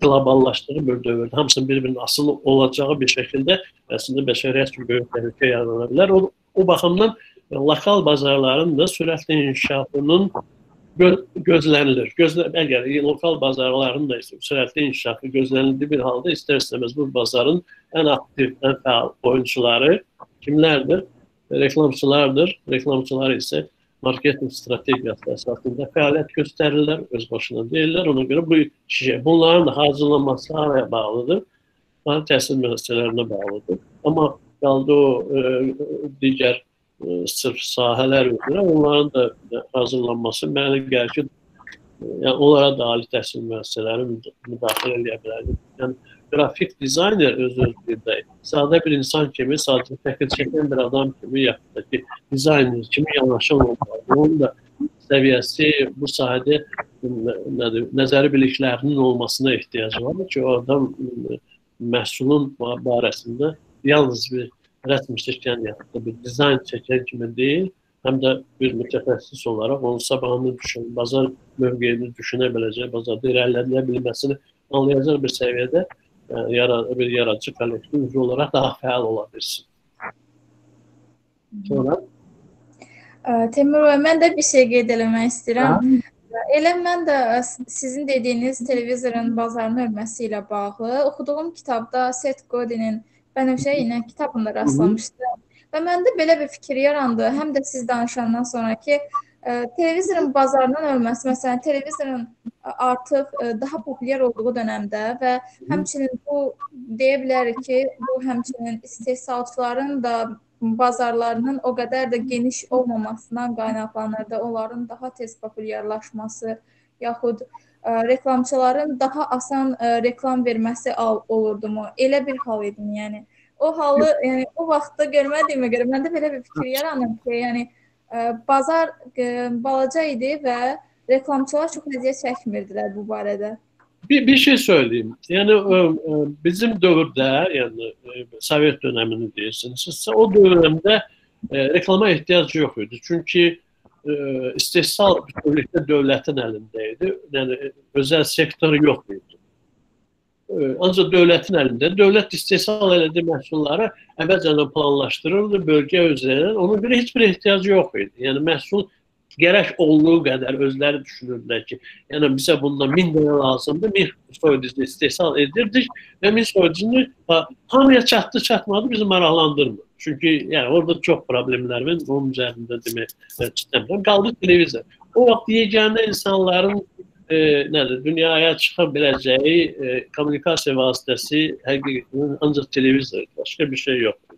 qloballaşdığı bir dövrdə hamısının bir-birinin asılı olacağı bir şəkildə əslində bəşəriyyət üçün böyük təhlükə yarana bilər. O, o baxımdan lokal bazarların da sürətli inkişafının gö gözlənilir. Gözlə əgər lokal bazarların da sürətli inkişafı gözlənildiyi bir halda istər-istəməz bu bazarın ən aktiv, ən fəal oyunçuları kimlərdir? Reklamçılardır. Reklamçılar isə marketinq strategiyası əsasında fəaliyyət göstərirlər, öz başına deyirlər. Ona görə bu şey, bunların da hazırlanması araya bağlıdır. Daha təhsil müəssisələrinə bağlıdır. Amma qaldı o e, digər e, sırf sahələr üzrə onların da hazırlanması mənə gəlir ki, e, yəni onlara da ali təhsil müəssisələri müdaxilə edə bilər. Yəni qrafik dizayner öz özlüyündə sadə bir insan kimi, sadəcə şəkil çəkən bir adam kimi, yaxud da ki, dizayner kimi yanaşan olmalı. Onun da səviyyəsi bu sahədə nədir, nəzəri biliklərinin olmasına ehtiyacı var ki, o adam məhsulun barəsində yalnız bir rəsm çəkən yaxud da bir dizayn çəkən kimi deyil, həm də bir mütəxəssis olaraq onun sabahını düşün, bazar mövqeyini düşünə biləcək, bazarda irəliləyə bilməsini anlayacaq bir səviyyədə yara, bir yaradıcı kollektiv üzvü olaraq daha fəal ola bilsin. Sonra Temur bəy, mən də bir şey qeyd eləmək istəyirəm. Ha? Elə mən də sizin dediyiniz televizorun bazarına ölməsi ilə bağlı oxuduğum kitabda Seth Godin'in Bənövşə ilə kitabında rastlamışdım. Və məndə belə bir fikir yarandı. Həm də siz danışandan sonra ki, televizorun bazarından ölməsi, məsələn, televizorun artıq daha populyar olduğu dövrdə və həmçinin bu deyə bilərik ki, bu həmçinin istehsalçıların da bazarlarının o qədər də geniş olmamasından qaynaqlanır da, onların daha tez populyarlaşması yaxud ə, reklamçıların daha asan ə, reklam verməsi al, olurdumu? Elə bir hal idi, yəni. O halı, yəni o vaxtda görmədiyimə görə məndə belə bir fikir yaranır ki, yəni bazar balaca idi və reklamçılar çox əziyyət çəkmirdilər bu barədə. Bir, bir şey söyleyeyim. Yani bizim dövrde yani Sovyet dönemini değilsiniz. O dönemde reklama ihtiyacı yok idi. Çünkü istehsal bütünlükdə dövlətin əlindəydi. Yəni özəl sektor yox idi. Ancaq dövlətin əlində. Dövlət istehsal elədiyi məhsulları əvvəlcədən planlaşdırırdı bölgə üzrə. Onun görə heç bir ehtiyacı yox idi. Yəni məhsul gərək olduğu qədər özləri düşünürdülər ki, yəni bizə bundan 1000 dənə lazımdır, 1000 soyuducu istehsal edirdik və 1000 soyuducunu hamıya çatdı, çatmadı bizi maraqlandırmır. Çünki yəni orada çox problemlər var, onun üzərində demək istəmirəm. Qaldı televizor. O vaxt yeganə insanların e, nədir, dünyaya çıxa biləcəyi e, kommunikasiya vasitəsi həqiqətən ancaq televizor, başqa bir şey yoxdur.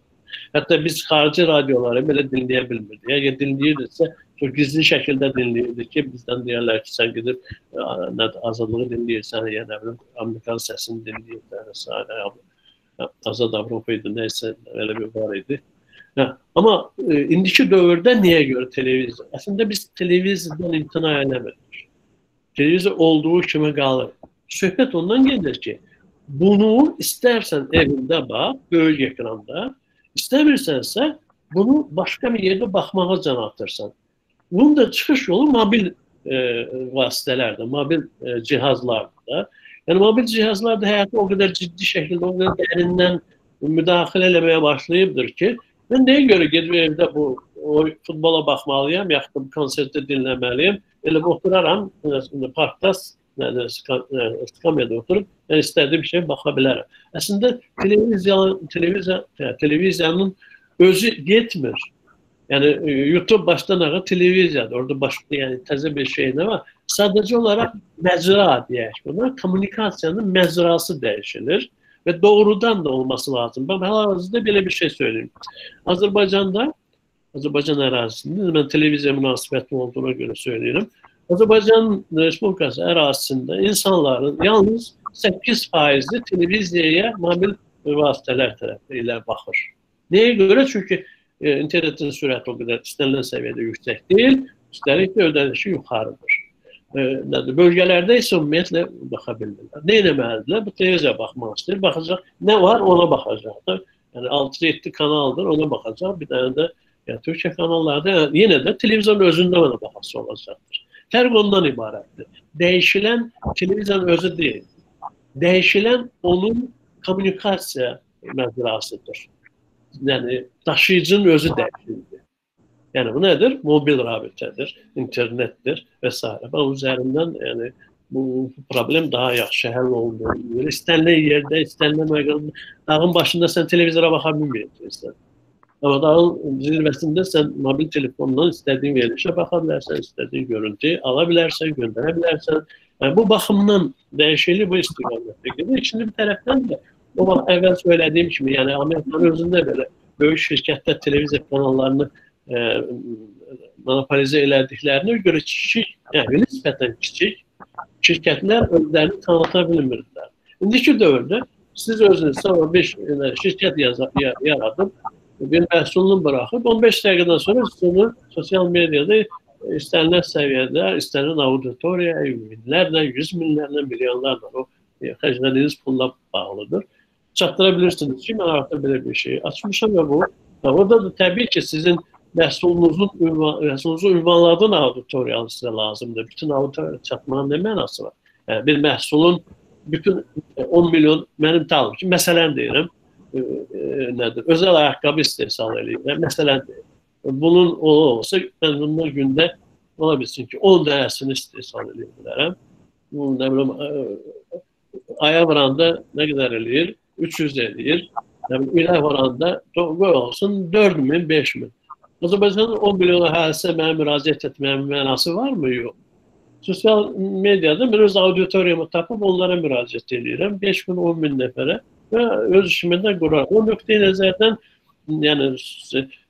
Hətta biz xarici radioları belə dinləyə bilmirdik. Əgər dinləyirdiksə, çox gizli şəkildə dinləyirdik ki, bizdən deyərlər ki, sən gedib e, nə azadlığı dinləyirsən, ya nə Amerikan səsini dinləyirsən, Azad Avropa idi, nəysə elə bir var idi. Hə, amma e, indiki dövrdə niyə görə televizor? Əslində biz televizordan imtina eləmirik. Televizor olduğu kimi qalır. Söhbət ondan gedir ki, bunu istərsən evində bax, böyük ekranda, İstəmirsənsə, bunu başqa bir yerdə baxmağa can atırsan. Bunun da çıxış yolu mobil e, vasitələrdir, mobil e, cihazlardır. Yəni mobil cihazlar da həyata o qədər ciddi şəkildə, o qədər dərindən müdaxilə eləməyə başlayıbdır ki, mən nəyə görə gedib evdə bu o futbola baxmalıyam, yaxud da konsertdə dinləməliyəm. böyle oturaram şimdi parkta yani skamyada e, oturup yani istediği bir şey bakabilirim. Aslında televizyon, televizyon, e, televizyonun özü yetmir. Yani e, YouTube baştan ağa televizyon. Orada başka yani taze bir şey ne var? Sadece olarak mezra diye buna. Komünikasyonun mezrası değişilir. Ve doğrudan da olması lazım. Ben hazırda böyle bir şey söyleyeyim. Azerbaycan'da Azərbaycan ərazisində mən televiziya münasibəti olduğuna görə söyləyirəm. Azərbaycan Respublikası ərazisində insanların yalnız 8 faizi televiziyaya mobil vasitələr tərəfi ilə baxır. Nəyə görə? Çünki e, internetin sürəti o qədər istənilən səviyyədə yüksək deyil, üstəlik də ödənişi yuxarıdır. e, nədir, bölgələrdə isə ümumiyyətlə baxa bilmirlər. Nə etməlidirlər? Bu televiziya baxmaq istəyir, baxacaq. Nə var, ona baxacaqdır. Yəni 6-7 kanaldır, ona baxacaq. Bir dənə də yani Türkçe kanallarda yine de televizyon özünde bana bahası olacaktır. Terk ondan ibarettir. Değişilen televizyon özü değil. Değişilen onun komünikasya mezrasıdır. Yani taşıyıcının özü değişildi. Yani bu nedir? Mobil rabitedir, internettir vesaire. Ben üzerinden yani bu, problem daha yaxşı həll olunur. İstənilən yerdə, istənilən məqamda, dağın başında sən televizora baxa bilməyəcəksən. Amma dağın zirvəsində sən mobil telefondan istədiyin verilişə baxa bilərsən, istədiyin görüntüyü ala bilərsən, göndərə bilərsən. Yəni bu baxımdan dəyişiklik bu istiqamətdə gedir. İkinci bir tərəfdən də o vaxt əvvəl söylədiyim kimi, yəni Amerikanın özündə belə böyük şirkətlər televiziya kanallarını e, monopolizə elədiklərinə görə kiçik, yəni nisbətən kiçik şirkətlər özlərini tanıta bilmirdilər. İndiki dövrdə siz özünüz sabah 5 şirkət yaradıb bir məhsulunu buraxıb 15 dəqiqədən sonra siz onu sosial mediada istənilən səviyyədə, istənilən auditoriyaya minlərlə, yüz minlərlə, milyonlarla o xərclədiyiniz pulla bağlıdır. Çatdıra bilirsiniz ki, mən artıq belə bir şey açmışam və bu orada da təbii ki, sizin məhsulunuzun ünvan, məhsulunuzun ünvanladığın auditoriyanı sizə lazımdır. Bütün auditoriya çatmanın nə mənası var? Yəni, bir məhsulun bütün 10 milyon mənim talım ki, məsələn deyirəm, e, e, nədir? Özəl ayaqqabı istehsal. Məsələn deyirəm. Bunun o olsa mən bundan gündə ola bilsin ki, 10 dənəsini istehsal edə bilərəm. Bu nə bilim e, aya vuranda nə qədər eləyir? 300 eləyir. Yəni, ilə vuranda qoy olsun 4000, 5000. Azərbaycanın 10 milyon əhalisi mənə müraciət etməyə mənası varmı? Yox. Sosial mediada mən öz auditoriyamı tapıb onlara müraciət edirəm. 5 min, 10 min nəfərə nokta özüşmede kurar. O noktayı nezardan yani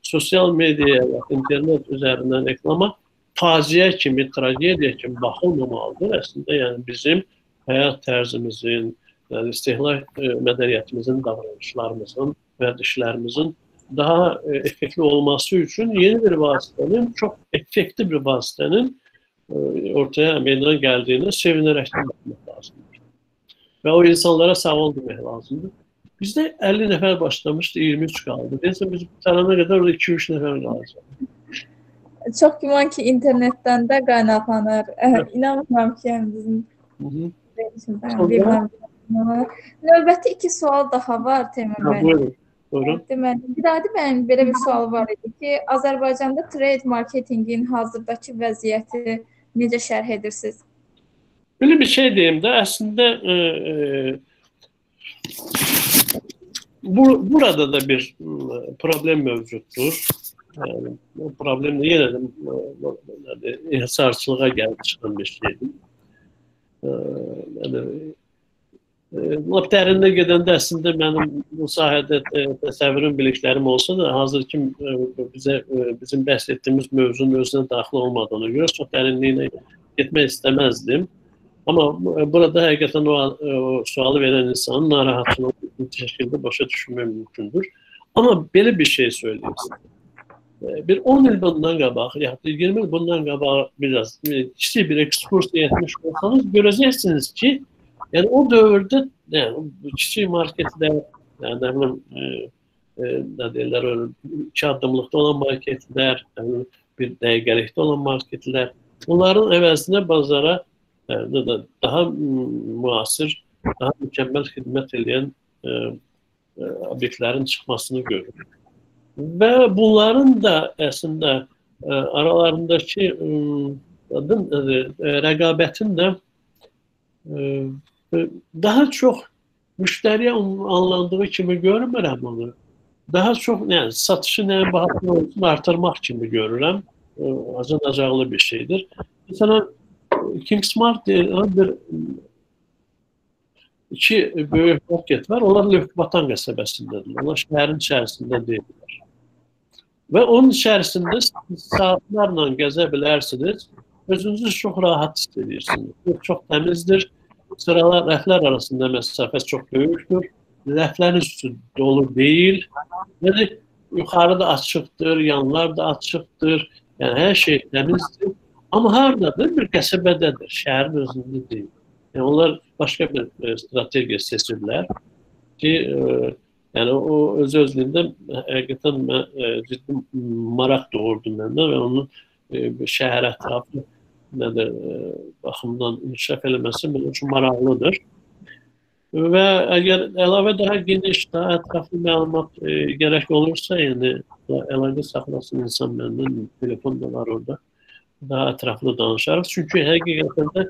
sosyal medyaya, internet üzerinden reklama faciə kimi, tragediya kimi baxılmamalıdır. Əslində yəni bizim həyat tərzimizin, yəni istehlak e, mədəniyyətimizin, davranışlarımızın, vərdişlərimizin daha e, effektiv olması üçün yeni bir vasitənin, çox effektiv bir vasitənin e, ortaya meydana gəldiyinə sevinərək baxmaq Ve o insanlara sağ ol demek lazımdır. Bizde 50 nefer başlamıştı, 23 kaldı. Neyse biz bitirene kadar orada 2-3 nefer kalacak. Çox güman ki, internetdən də qaynaqlanır. Evet. İnanmıram ki, yəni bizim Növbəti iki sual daha var Temur bəy. Buyurun. Buyurun. Deməli, Biradi bəyin belə bir sualı var idi ki, Azərbaycanda trade marketinqin hazırdakı vəziyyəti necə şərh edirsiniz? Belə bir şey deyim də, əslində e, e, bu, burada da bir e, problem mövcuddur. Yəni, bu problem də yenə də inhisarçılığa gəlib çıxan bir şeydir. E, yəni, Lap dərində gedəndə əslində mənim bu sahədə e, təsəvvürüm, biliklərim olsa da, hazır ki e, bizə e, bizim bəhs etdiyimiz mövzunun özünə daxil olmadığına görə çox dərinliyinə getmək istəməzdim. Ama e, burada herkesten o, e, o sualı veren insanın narahatını şekilde başa düşünme mümkündür. Ama böyle bir şey söyleyeyim. E, bir 10 yıl bundan kabak, ya 20 yıl bundan kabak biraz işte bir ekskursiya etmiş olsanız göreceksiniz ki yani o dövrde yani çiçek marketler yani ne bileyim e, ne derler öyle iki adımlıkta olan marketler, yani bir dəqiqəlikdə olan marketler bunların əvəzinə bazara daha müasir, daha mükəmməl xidmət edən e, e, obyektlərin çıxmasını görürük. Və bunların da əslində e, aralarındakı adın rəqabətin də daha çox müştəriyə anlandığı kimi görmürəm onu. Daha çox yəni satışı bahatlı olsun artırmaq kimi görürəm. Acınacaqlı bir şeydir. Məsələn, Kingsmart bir iki böyük market var. Onlar Lökbatan qəsəbəsindədir. Onlar şəhərin içərisində deyillər. Və onun içərisində saatlarla gəzə bilərsiniz. Özünüzü çox rahat hiss edirsiniz. Çox təmizdir sıralar rəflər arasında məsafəsi çox böyükdür. Rəflərin üstü dolu deyil. Yəni yuxarı da açıqdır, yanlar da açıqdır. Yəni hər şey təmizdir. Amma hardadır? Bir qəsəbədədir, şəhərin özündə deyil. Yəni onlar başqa bir e, strategiya seçiblər ki, e, yəni o öz özlüyündə həqiqətən mən e, ciddi maraq doğurdu məndə və onun e, şəhər ətrafı nədir e, baxımdan inkişaf eləməsi mənim üçün maraqlıdır. Və əgər əlavə daha geniş, daha ətraflı məlumat e, gərək olursa, yəni əlaqə saxlasın insan məndən, telefon da var orada. Daha ətraflı danışarıq. Çünki həqiqətən də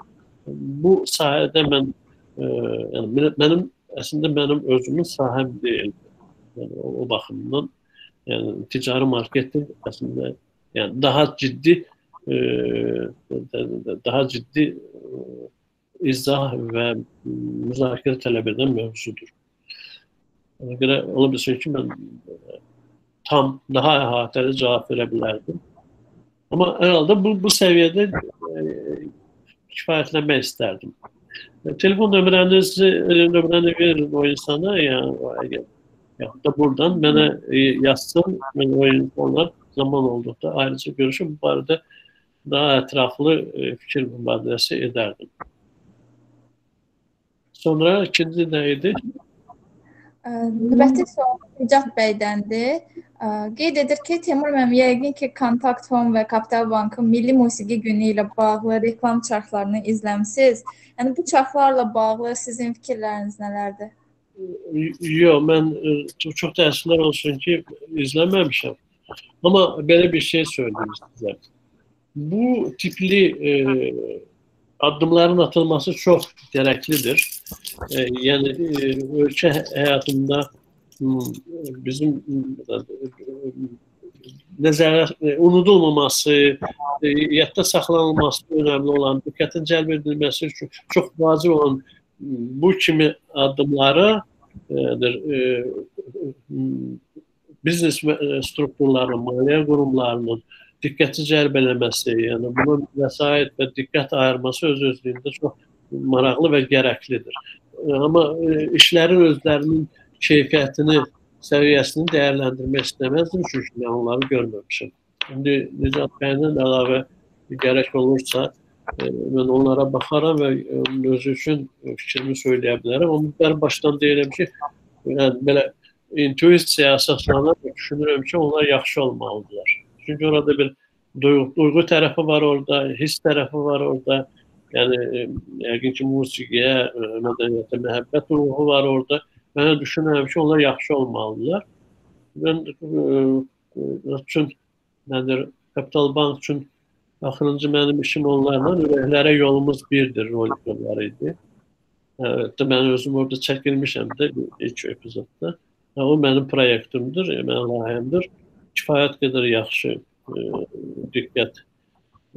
bu sahədə mən e, yəni mənim əslində mənim özümün sahəm deyil. Yəni o, o baxımdan yəni ticari marketinq əslində yəni daha ciddi e, daha ciddi e, izah və müzakirə tələb edən mövzudur. Ona görə ola bilsin ki, mən tam daha əhatəli cavab verə bilərdim. Ama herhalde bu, bu seviyede e, kifayetlenme isterdim. E, telefon numaranızı e, numaranı verin o insana ya, ya da buradan bana e, yazsın. Ben o insanlar zaman oldukta ayrıca görüşüm bu arada daha etraflı e, fikir mübadelesi ederdim. Sonra ikinci neydi? Növbəti sual Nicat bəydəndir. Qeyd edir ki, Teymur müəllim yəqin ki, Kontakt Home və Kapital Bankın Milli Musiqi Günü ilə bağlı reklam çarxlarını izləmisiniz. Yəni bu çarxlarla bağlı sizin fikirləriniz nələrdir? Yox, mən çox, çox təəssüflər olsun ki, izləməmişəm. Amma belə bir şey söyləyim sizə. Bu tipli e, addımların atılması çox gərəklidir. E, yəni e, ölkə həyatında bizim nəzərə e, unudulmaması, e, yadda saxlanılması önəmli olan, diqqətin cəlb edilməsi üçün çox vacib olan bu kimi addımlara e, biznes strukturlarının, maliyyə qurumlarının diqqəti cəlb eləməsi, yəni bunun vəsait və diqqət ayırması öz özlüyündə çox maraqlı və gərəklidir. Amma e, işlərin özlərinin keyfiyyətini, səviyyəsini dəyərləndirmək istəməzdim çünki mən onları görməmişəm. İndi Nicat bəydən əlavə gərək olursa, e, mən onlara baxaram və onun özü üçün fikrimi söyləyə bilərəm. Amma mən başdan deyirəm ki, yəni belə intuisiya əsaslanır və düşünürəm ki, onlar yaxşı olmalıdırlar. Çünki orada bir duygu, duygu tərəfi var orada, his tərəfi var orada. Yəni yəqin ki, musiqiyə, mədəniyyətə məhəbbət ruhu var orada. Mən düşünürəm ki, onlar yaxşı olmalıdırlar. Mən üçün nədir, Kapital Bank üçün axırıncı mənim işim onlarla ürəklərə yolumuz birdir rolik var idi. Evet, mən özüm orada çəkilmişəm də ilk epizodda. O mənim proyektimdir, mənim layihəmdir kifayət qədər yaxşı e, diqqət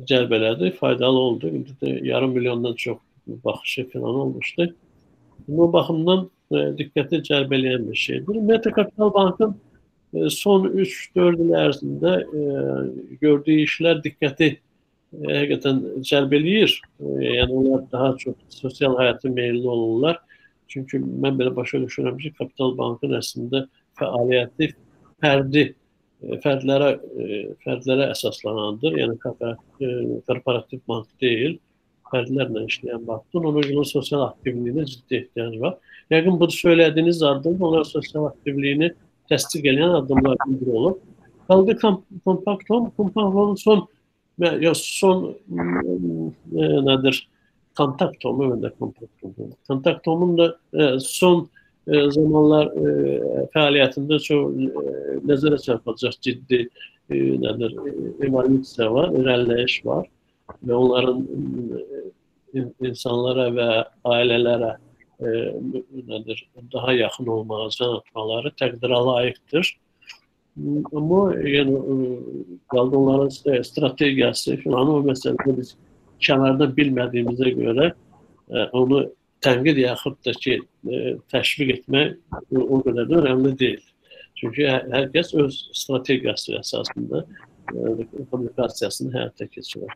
cəlb elədi, faydalı oldu. İndi də yarım milyondan çox baxışı falan olmuşdu. Bu baxımdan e, diqqəti cəlb eləyən bir şeydir. Ümumiyyətlə Kapital Bankın e, son 3-4 il ərzində e, gördüyü işlər diqqəti e, həqiqətən cəlb eləyir. E, yəni onlar daha çox sosial həyata meylli olurlar. Çünki mən belə başa düşürəm ki, Kapital Bankın əslində fəaliyyəti fərdi fərdlərə fərdlərə əsaslanandır. Yəni korporativ bank deyil, fərdlərlə işləyən bankdır. Ona görə sosial aktivliyinə ciddi ehtiyac var. Yəqin bu söylədiyiniz addım onlar sosial aktivliyini təsdiq edən addımlardan biri olur. Qaldı kompaktom, kompaktomun son ya son nədir? Kontaktom, evet de kompaktom. Kontaktomun da son e, zamanlar e, fəaliyyətində çox e, nəzərə çarpacaq ciddi e, nədir, evolyusiya var, irəliləyiş var və onların e, insanlara və ailələrə e, nədir, daha yaxın olmağa can atmaları təqdirə layiqdir. Amma yəni qaldı onların strategiyası falan o məsələdə biz kənarda bilmədiyimizə görə onu tənqid yaxud da ki, e, təşviq etmək o qədər də önəmli deyil. Çünki hər kəs öz strategiyası əsasında e, kommunikasiyasını həyata keçirir.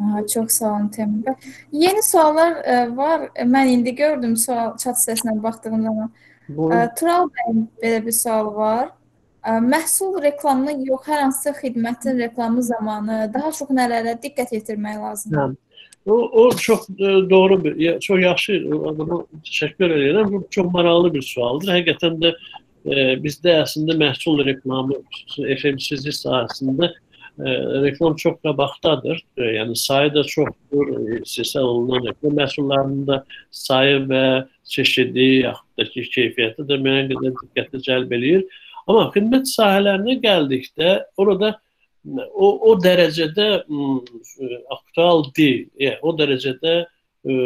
Aha, çox sağ olun Teymur bəy. Yeni suallar e, var. Mən indi gördüm sual chat sitəsinə baxdığım zaman. E, Tural bəyin belə bir sualı var. Ə, Məhsul reklamının yox, hər hansısa xidmətin reklamı zamanı daha çox nələrə diqqət yetirmək lazımdır? Hə. O, o çox e, doğru bir, çox yaxşı adama təşəkkür edirəm. Bu çox maraqlı bir sualdır. Həqiqətən də e, bizdə əslində məhsul reklamı FMCG sahəsində e, reklam çox qabaqdadır. E, yəni sayı da çoxdur. E, istehsal olunan reklam məhsullarının da sayı və çeşidi, yaxud da ki, keyfiyyəti də müəyyən qədər diqqəti cəlb eləyir. Amma xidmət sahələrinə gəldikdə orada o, o dərəcədə m, aktual deyil. Yəni, o dərəcədə ə,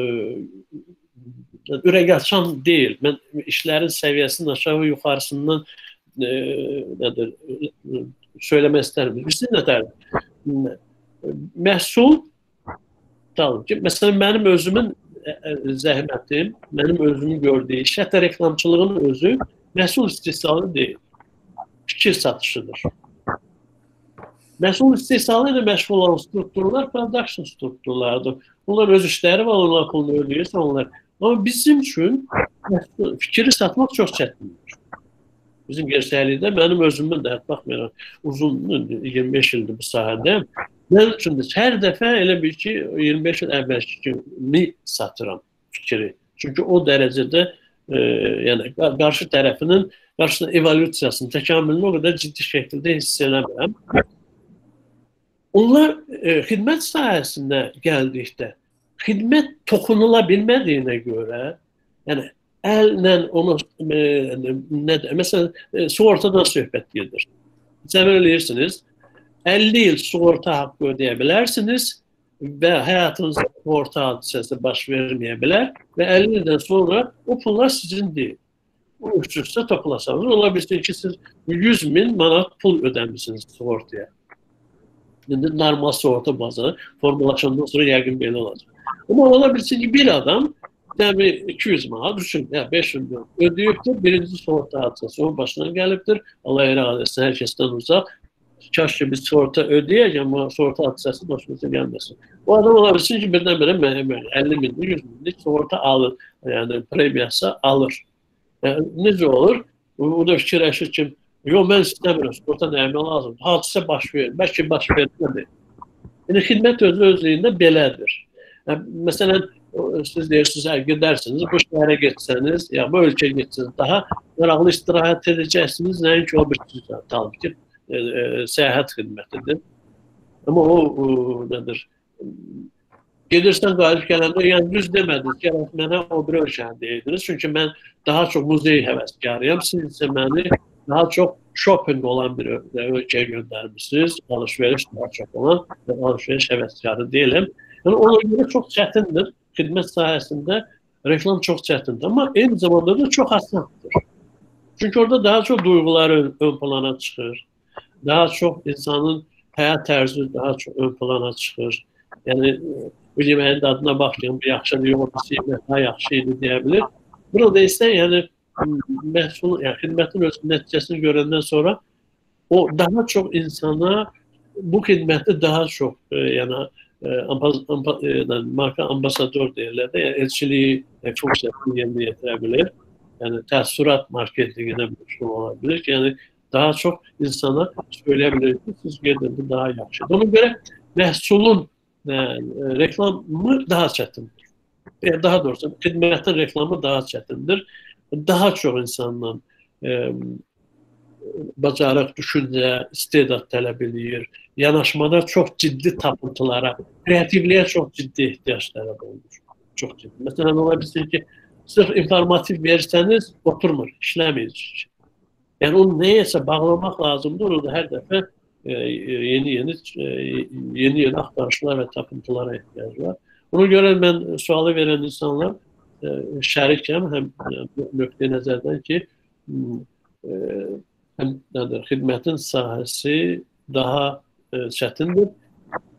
ürək açan deyil. Mən işlərin səviyyəsinin aşağı yuxarısından ə, nədir ə, söyləmək istərəm. Bizdə nədədir? Məhsul Tamam ki, məsələn mənim özümün zəhmətim, mənim özümün gördüyü iş, hətta reklamçılığın özü məhsul istehsalı deyil. Fikir satışıdır. Məhsul istehsalı ilə məşğul olan strukturlar production strukturlardır. Bunlar öz işləri var, onlar pulunu ödəyirsən onlar. Amma bizim üçün fikri satmaq çox çətindir. Bizim gerçəklikdə mənim özümün də baxmayaraq uzun 25 ildir bu sahədə. Mən üçün də hər dəfə elə bir ki 25 il əvvəlki kimi satıram fikri. Çünki o dərəcədə e, yəni qarşı tərəfinin qarşısında evolyusiyasını, təkamülünü o qədər ciddi şəkildə hiss eləmirəm. Onlar e, hizmet sayesinde geldi. Hizmet dokunulabilmediğine göre yani elle onu e, ne de, mesela e, sigortadan söhbət gedir. Cəbirləyirsiniz. 50 il sigorta haqqı ödəyə bilərsiniz və sigorta hadisəsi baş verməyə bilər və 50 ildən sonra o pullar sizindir. Bu üst-üstə toplasanız ola bilsin ki, siz 100 min manat pul ödəmisiniz sigortaya. Normal sığorta bazarı formalaşandan sonra yəqin belə olacaq. Amma ola bilsin ki, bir adam Dəmi 200 manat düşün, ya 500 manat ödəyibdir, birinci sığorta hadisəsi onun başına gəlibdir. Allah irad etsin, hər kəsdən uzaq. Kaş ki biz sığorta ödəyək, amma sığorta hadisəsi başımıza gəlməsin. O adam ola bilsin ki, birdən-birə mənə 50 minlik, 100 minlik sığorta alır. Yəni premiyası alır. Yəni, necə olur? O da fikirləşir ki, yox mən istəmirəm, sığorta nəyimə lazımdır. Hadisə baş verir, bəlkə baş vermədi. Yəni xidmət özü özlüyündə belədir. Yəni, məsələn, siz deyirsiniz, hə, gedərsiniz, bu şəhərə getsəniz, ya bu ölkəyə getsəniz, daha maraqlı istirahət edəcəksiniz, nəinki o bir talib ki, e, e, səyahət xidmətidir. Amma o, o nədir? Gedirsən qalib gələndə, yəni düz demədiniz, gərək mənə o bir ölkəni deyirdiniz. Çünki mən daha çox muzey həvəskarıyam. Siz isə məni daha çox shopping olan bir ölkəyə göndərmişsiniz. Alış-veriş daha çox olan və alış-veriş həvəskarı deyiləm. Yəni ona görə çox çətindir xidmət sahəsində reklam çox çətindir, amma eyni zamanda da çox asandır. Çünki orada daha çox duyğular ön, ön plana çıxır. Daha çox insanın həyat tərzi daha çox ön plana çıxır. Yəni bu yeməyin dadına baxın, bu yox, bu yemək daha yaxşı idi deyə bilər. Burada isə yəni məhsul, yəni xidmətin öz nəticəsini görəndən sonra o daha çox insana bu xidməti daha çox e, yəni ambas, amba, e, marka ambasador deyirlər də, yəni elçiliyi e, funksiyasını yerinə yetirə bilər. Yəni təəssürat marketinginə məşğul ola ki, yəni daha çox insana söyləyə bilər ki, siz gedin bu daha yaxşıdır. Ona görə məhsulun e, reklamı daha çətindir. E, daha doğrusu xidmətin reklamı daha çətindir. Daha çox insandan e, bacarıq, düşüncə, istedad tələb eləyir. Yanaşmada çox ciddi tapıntılara, kreativliyə çox ciddi ehtiyac tələb olunur. Çox ciddi. Məsələn, ola bilsin ki, sırf informativ versəniz, oturmur, işləməyəcək. Yəni onu nəyəsə bağlamaq lazımdır. Orada hər dəfə yeni-yeni yeni-yeni e, axtarışlar və tapıntılara ehtiyac var. Ona görə mən sualı verən insanlar şərikəm həm nöqteyi nəzərdən ki, həm nədir, xidmətin sahəsi daha e, çətindir.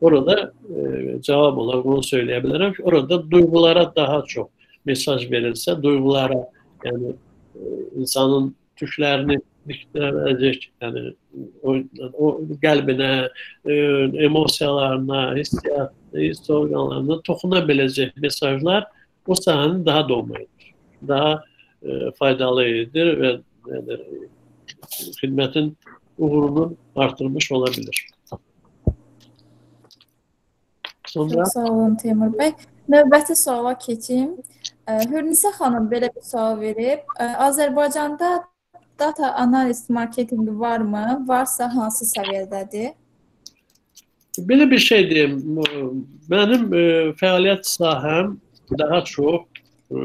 Orada e, cavab olaraq bunu söyləyə bilərəm ki, orada duyğulara daha çox mesaj verilsə, duyğulara, yəni e, insanın tüklərini dikdirəcək, yəni o, o qəlbinə, e, emosiyalarına, hissiyat, hiss orqanlarına toxuna biləcək mesajlar o sahəni daha doğma edir. Daha e, faydalı edir və yəni, xidmətin uğurunu artırmış ola bilər. Sonra Çox sağ olun Teymur bəy. Növbəti suala keçim. Ə, Hürnisə xanım belə bir sual verib. Ə, Azərbaycanda data analiz marketinqi varmı? Varsa hansı səviyyədədir? belə bir şey deyim. Mənim e, fəaliyyət sahəm daha çox e,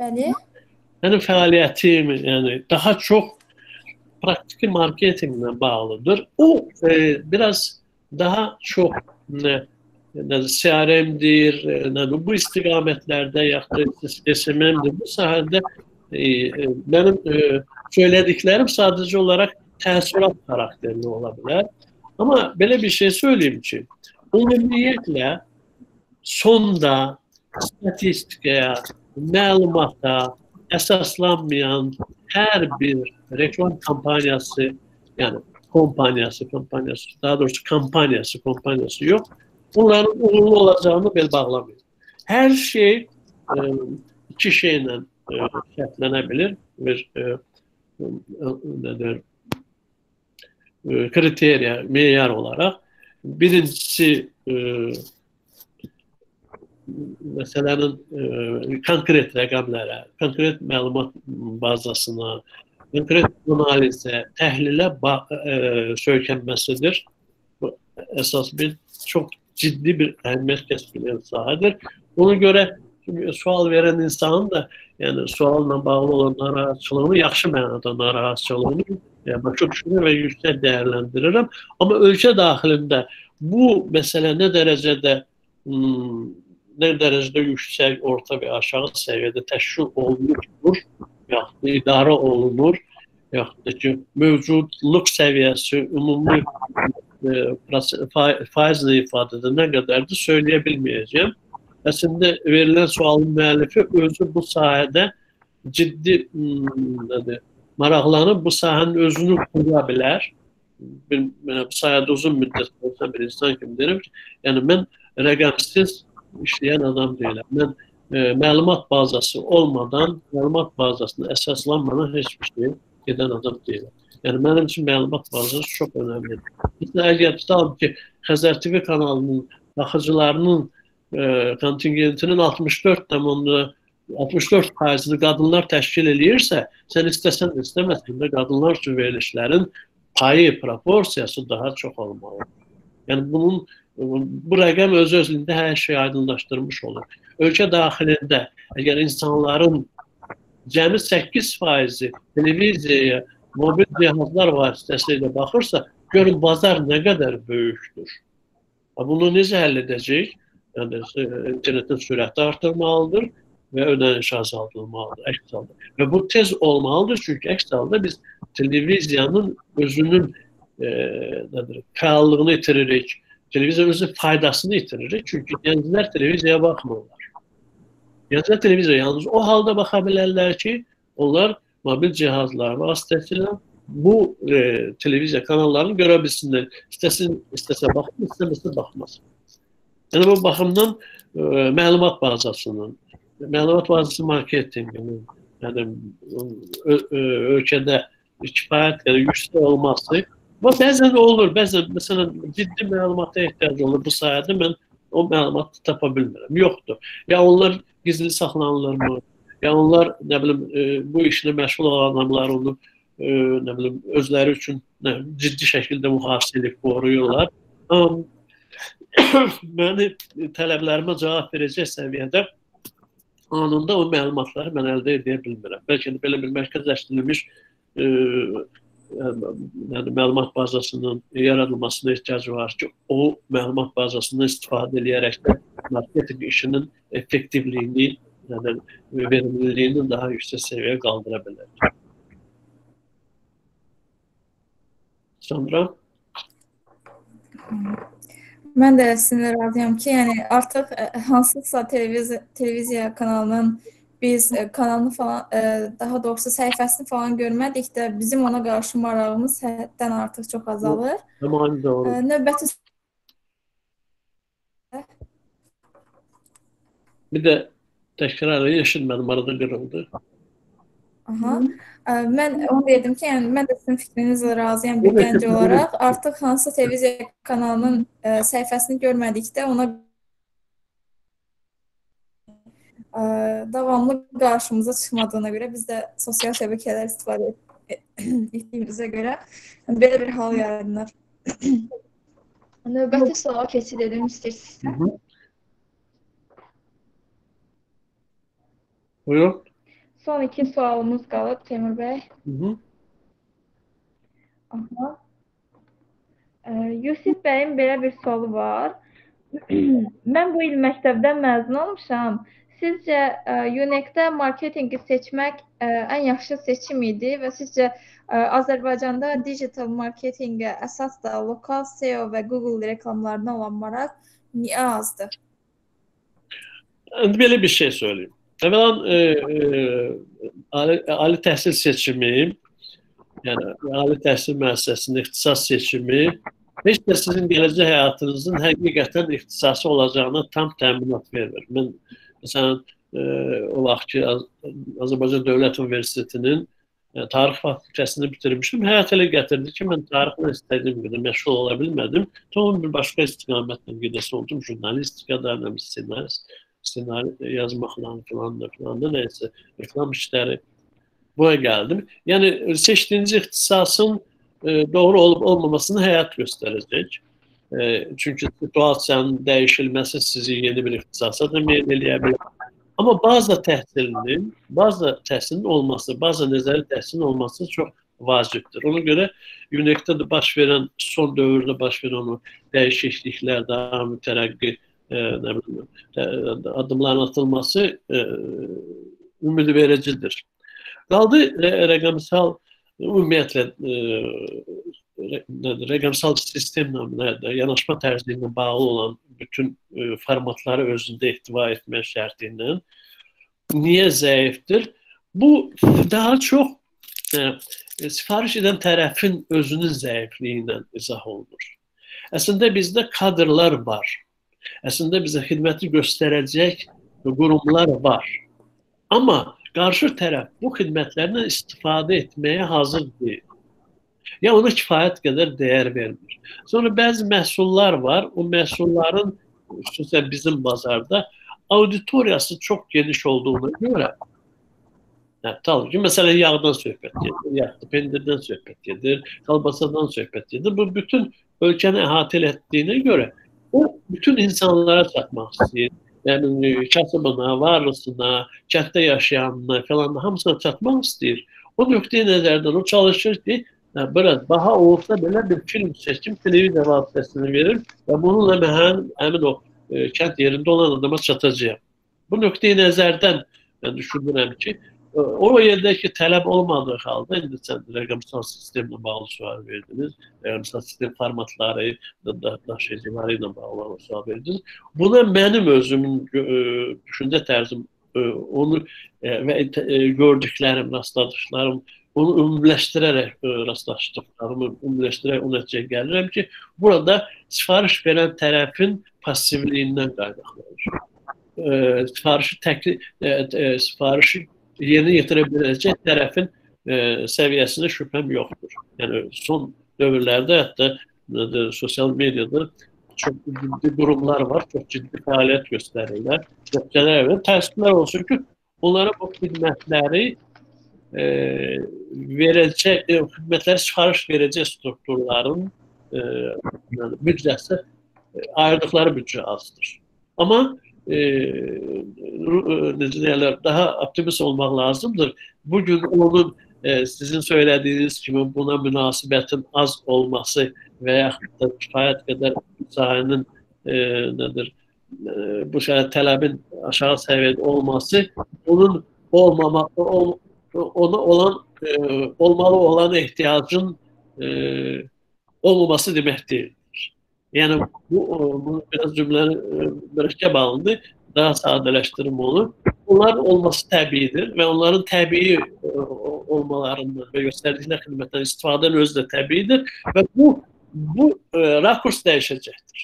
Bəli. mənim fəaliyyətim, yəni daha çox praktiki marketinqlə bağlıdır. O e, biraz daha çox nə, nə CRM-dir, e, bu istiqamətlərdə yaxud SMM-dir. Bu sahədə e, e, mənim e, söylədiklərim sadəcə olaraq təəssürat xarakterli ola bilər. Amma belə bir şey söyleyeyim ki, ümumiyyətlə sonda statistikaya, məlumata əsaslanmayan hər bir reklam kampaniyası, yəni kompaniyası, kompaniyası, daha doğrusu kampaniyası, kompaniyası yox, bunların uğurlu olacağını bel bağlamayın. Hər şey e, iki şeylə e, şərtlənə bilir. Bir e, nədir? E, kriteriya, meyar olarak. Birincisi e, məsələnin e, konkret rəqəmlərə, konkret məlumat bazasına, konkret analizə, təhlilə e, söykənməsidir. Bu əsas bir çox ciddi bir əhəmiyyət kəsb edən sahədir. Ona görə sual verən insanın da yəni sualla bağlı olan narahatçılığını yaxşı mənada narahatçılığını yəni başa düşürəm və yüksək dəyərləndirirəm. Amma ölkə daxilində bu məsələ nə dərəcədə hmm, nə dərəcədə yüksək, orta və aşağı səviyyədə təşkil olunur, yaxud da idarə olunur, yaxud ki, mövcudluq səviyyəsi ümumi e, faizlə ifadədə nə qədərdir söyləyə bilməyəcəm. Əslində verilən sualın müəllifi özü bu sahədə ciddi nədir, maraqlanıb bu sahənin özünü qura bilər. Bir, bu sahədə uzun müddət olsa bir insan kimi deyirəm ki, yəni mən rəqəmsiz işləyən adam deyiləm. Mən e, məlumat bazası olmadan, məlumat bazasına əsaslanmadan heç bir şey edən adam deyiləm. Yəni mənim üçün məlumat bazası çox önəmlidir. Məsələn, əgər tutalım ki, Xəzər TV kanalının baxıcılarının e, kontingentinin 64 tamamını 64 faizini qadınlar təşkil eləyirsə, sən istəsən də istəməsən də qadınlar üçün verilişlərin payı, proporsiyası daha çox olmalıdır. Yəni bunun bu rəqəm öz özlüyündə hər şeyi aydınlaşdırmış olur. Ölkə daxilində əgər insanların cəmi 8% televiziyaya, mobil cihazlar vasitəsilə baxırsa, görün bazar nə qədər böyükdür. Bunu necə həll edəcək? Yəni internetin sürəti artırmalıdır və ödəniş azaldılmalıdır, əks halda. Və bu tez olmalıdır, çünki əks halda biz televiziyanın özünün e, nədir, fəallığını itiririk, televiziyanın özünün faydasını itiririk, çünki gənclər televiziyaya baxmırlar. Gənclər televiziyaya yalnız o halda baxa bilərlər ki, onlar mobil cihazlar vasitəsilə bu e, televiziya kanallarını görə bilsinlər. İstəsin, istəsə baxsın, istəməsə baxmasın. Yəni bu baxımdan e, məlumat bazasının məlumat bazası marketinqinin yəni ölkədə kifayət qədər yüksək olması və bəzən olur, bəzən məsələn ciddi məlumata ehtiyac olur bu sahədə mən o məlumatı tapa bilmirəm. Yoxdur. Ya onlar gizli saxlanılırmı? Ya onlar nə bilim e, bu işlə məşğul olan adamlar onu e, nə bilim özləri üçün nə, ciddi şəkildə mühafizə edib qoruyurlar. Amma məni tələblərimə cavab verəcək səviyyədə anında o məlumatları mən əldə edə bilmirəm. Bəlkə də belə bir mərkəzləşdirilmiş e, yəni məlumat bazasının yaradılmasına ehtiyac var ki, o məlumat bazasından istifadə edərək də işinin effektivliyini, yəni verimliliyini daha yüksək səviyyəyə qaldıra bilər. Sonra Mən də sizinlə razıyam ki, yəni artıq hansısa televiziya televiziya kanalının biz ə, kanalını falan ə, daha doğrusu səhifəsini falan görmədik də bizim ona qarşı marağımız həddən artıq çox azalır. Tamam doğru. Ə, növbəti Bir də təkrar eşitmədim, arada qırıldı. Aha. Mən onu dedim ki, yəni mən də sizin fikrinizlə razıyam bir gənc olaraq. Artıq hansı televiziya kanalının səhifəsini görmədikdə ona ə, davamlı qarşımıza çıxmadığına görə biz də sosial şəbəkələr istifadə et- etdiyimizə görə belə bir hal yaranır. Növbəti suala keçid edim istəyirsinizsə. Buyurun. Son iki sualımız qalıb Teymur bəy. Hı hı. Aha. Ə, Yusif bəyin belə bir sualı var. Mən bu il məktəbdən məzun olmuşam. Sizcə ə, UNEC-də marketinqi seçmək ə, ən yaxşı seçim idi və sizcə ə, Azərbaycanda digital marketinqə əsas da lokal SEO və Google reklamlarına olan maraq niyə azdır? Böyle bir şey söyleyeyim. Evvela e, e, ali, ali təhsil seçimi, yəni ali təhsil müəssisəsinin ixtisas seçimi heç də sizin gələcək həyatınızın həqiqətən ixtisası olacağına tam təminat vermir. Mən məsələn e, o vaxtki Az- Azərbaycan Dövlət Universitetinin e, tarix fakültəsini bitirmişdim. Həyat elə gətirdi ki, mən tarixlə istədiyim qədər məşğul ola bilmədim. Tamam bir başqa istiqamətlə gedəsi oldum. Jurnalistika da, nə ssenarist, ssenari yazmaqla filan da filan da nəysə reklam işləri buraya gəldim. Yəni seçdiyiniz ixtisasın e, doğru olub olmamasını həyat göstərəcək. Çünki situasiyanın dəyişilməsi sizi yeni bir ixtisasa da meyl eləyə bilər. Amma baza təhsilinin, baza təhsilinin olması, baza nəzəri təhsilinin olması çox vacibdir. Ona görə UNEC-də də baş verən, son dövrdə baş verən o dəyişikliklər, daha mütərəqqi e, nə bilim, e, addımların atılması e, ümid vericidir. Qaldı rə- rəqəmsal ümumiyyətlə nədir, rəqəmsal sistemlə, nədir, yanaşma tərzi ilə bağlı olan bütün e, formatları özündə ehtiva etmək şərti ilə niyə zəifdir? Bu daha çox e, sifariş edən tərəfin özünün zəifliyi ilə izah olunur. Əslində bizdə kadrlar var. Əslində bizə xidməti göstərəcək qurumlar var. Amma qarşı tərəf bu xidmətlərdən istifadə etməyə hazır deyil. Ya ona kifayət qədər dəyər vermir. Sonra bəzi məhsullar var. O məhsulların xüsusən bizim bazarda auditoriyası çox geniş olduğuna təbii ki, məsələn yağdan söhbət gedir, yaxud pendirdən söhbət gedir, kalbasadan söhbət gedir. Bu bütün ölkəni əhatə etdiyinə görə o bütün insanlara çatmaq istəyir. Yəni kasıbına, varlısına, kənddə yaşayanına falan hamısına çatmaq istəyir. O nöqteyi nəzərdən o çalışır ki, hə, biraz baha olsa belə bir film seçim televiziya vasitəsini verir və bununla mən həmin o e, kənd yerində olan adama çatacağam. Bu nöqteyi nəzərdən mən düşünürəm ki, e, o yerdəki tələb olmadığı halda indi sən rəqəmsal sistemlə bağlı sual verdiniz. Rəqəmsal sistem formatları, da- da- daşıyıcıları ilə bağlı sual verdiniz. Buna mənim özümün e, düşüncə tərzim e, onu və gördüklərim, rastladıklarım onu ümumiləşdirərək e, rastlaşdıqlarımı ümumiləşdirərək o nəticəyə gəlirəm ki, burada sifariş verən tərəfin passivliyindən qaynaqlanır. E, sifarişi təklif e, e, sifarişi yerinə yetirə biləcək tərəfin e, səviyyəsində şübhəm yoxdur. Yəni son dövrlərdə hətta nədir, sosial mediada çox ciddi qurumlar var, çox ciddi fəaliyyət göstərirlər. Göstərilər və təəssüflər olsun ki, onlara bu xidmətləri e, verəcək, e, xidmətləri sifariş verəcək strukturların e, büdcəsi e, ayırdıqları büdcə azdır. Amma e, e, necə daha optimist olmaq lazımdır. Bu gün onun e, sizin söylədiyiniz kimi buna münasibətin az olması yaxud da kifayət qədər sahənin e, nədir e, bu şəhər tələbin aşağı səviyyədə olması onun olmama ol, ona olan e, olmalı olan ehtiyacın e, olmaması demək deyildir. Yəni bu o, bu biraz cümləni e, mürəkkəb alındı. Daha sadələşdirim onu. Bunlar olması təbiidir və onların təbii e, o- olmalarından və göstərdikləri xidmətdən istifadənin özü də təbiidir və bu bu e, rakurs dəyişəcəkdir.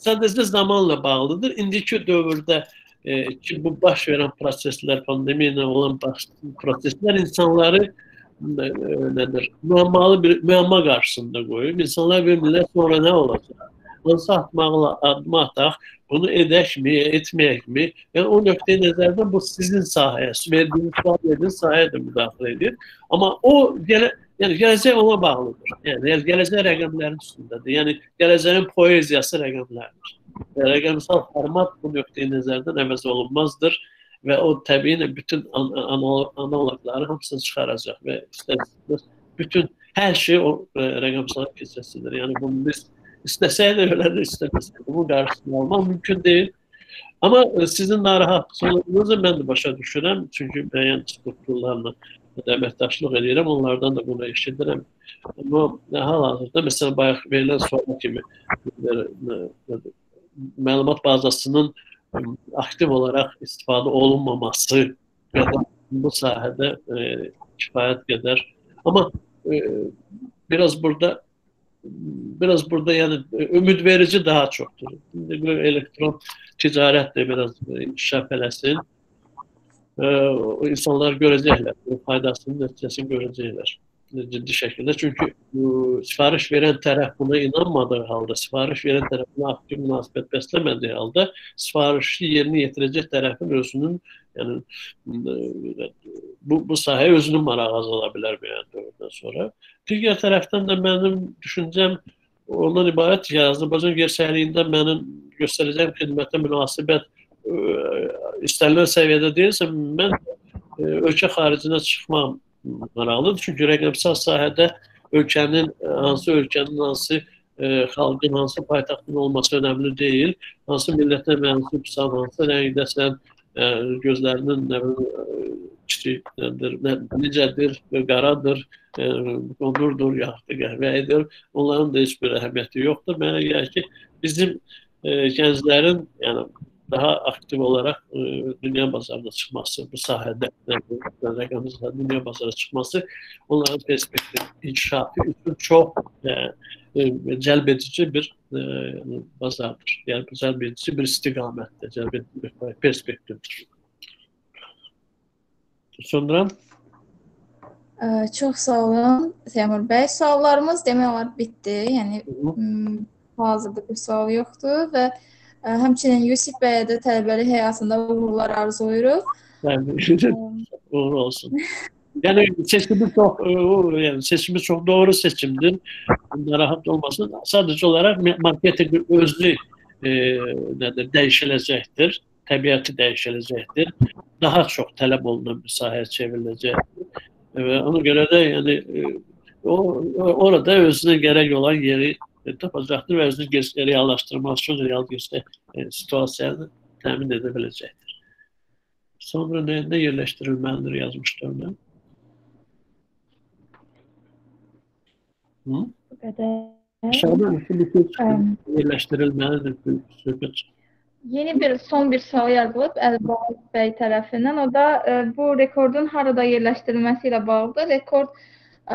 Sadəcə zamanla bağlıdır. İndiki dövrdə e, ki bu baş verən proseslər, pandemiya olan baş, proseslər insanları e, nədir? Müəmmalı bir müəmma qarşısında qoyub. İnsanlar bilmirlər sonra nə olacaq. Hansı atmaqla addım ataq, bunu edəkmi, etməyəkmi? Yəni o nöqteyi nəzərdən bu sizin sahəyə, verdiyiniz verdiyiniz sahəyə də müdaxilə edir. Amma o gələ, yəni gələcək ona bağlıdır. Yəni gələcək rəqəmlərin üstündədir. Yəni gələcəyin poeziyası rəqəmlərdir. Və rəqəmsal format bu nöqteyi nəzərdən əvəz olunmazdır və o təbii bütün an analogları hamısını çıxaracaq və istərsiniz bütün hər şey o ə, rəqəmsal keçəsidir. Yəni bunu biz İstəsək də belə də istəməsək də bunun qarşısını almaq mümkün deyil. Amma e, sizin narahat olduğunuzu mən də başa düşürəm. Çünki müəyyən strukturlarla əməkdaşlıq edirəm, onlardan da bunu eşidirəm. Amma hal-hazırda məsələn bayaq verilən sual kimi məlumat bazasının aktiv olaraq istifadə olunmaması qədər bu sahədə e, kifayət qədər. Amma e, biraz burada biraz burada yani ümit verici daha çoktur. Şimdi elektron ticaret de biraz inkişaf eləsin. Ee, insanlar görecekler. Faydasını, neticesini görecekler. Ciddi şekilde. Çünkü bu, sipariş veren taraf buna inanmadığı halde, sipariş veren taraf buna aktif münasebet beslemediği halde siparişi yerine getirecek tarafın özünün yani bu, bu sahaya özünün marağı azalabilir bir yani dövrden sonra. Digər tərəfdən də mənim düşüncəm ondan ibarət ki, Azərbaycan gerçəkliyində mənim göstərəcəyim xidmətə münasibət ə, istənilən səviyyədə deyilsə, mən ə, ölkə xaricinə çıxmam maraqlıdır. Çünki rəqəmsal sahədə ölkənin hansı ölkənin hansı ə, xalqın hansı paytaxtın olması önəmli deyil. Hansı millətə mənsubsan, hansı rəngdəsən, ə, gözlərinin nə bilim kiçikdir, nə, necədir, qaradır, e, qonurdur, yaxud qəhvəyidir. Onların da heç bir əhəmiyyəti yoxdur. Mənə gəlir ki, bizim e, gənclərin, yəni daha aktif olarak e, dünya pazarına çıkması, bu sahada e, rakamımızla dünya pazarına çıkması onların perspektif inşaatı için çok e, e, celbedici bir e, pazardır. Yani celbedici bir istikamette, celbedici bir perspektiftir. Sonra Ə, çox sağ olun Teymur bəy. Suallarımız demək olar bitdi. Yəni hazırda bir sual yoxdur və həmçinin Yusif bəyə də tələbəlik həyatında uğurlar arzulayırıq. Uğur olsun. Yani seçimi çok, yani seçimi çok doğru seçimdir. Narahat olmasın. Sadece olarak marketin özlü e, nedir, değişilecektir. Təbiəti dəyişiləcəkdir. Daha çox tələb olunan bir sahəyə çevriləcəkdir. Və ona görə də yəni o orada özünə gərək olan yeri tapacaqdır və özünü reallaşdırmaq üçün real göstər e, situasiyanı təmin edə biləcəkdir. Sonra nə, nə yerləşdirilməlidir yazmışlar mən. Hı? Bu qədər. Aşağıdan iki bir yerləşdirilməlidir söhbət. Yeni bir son bir sual yazılıb Əlbaz bəy tərəfindən. O da e, bu rekordun harada yerləşdirilməsi ilə bağlıdır. Rekord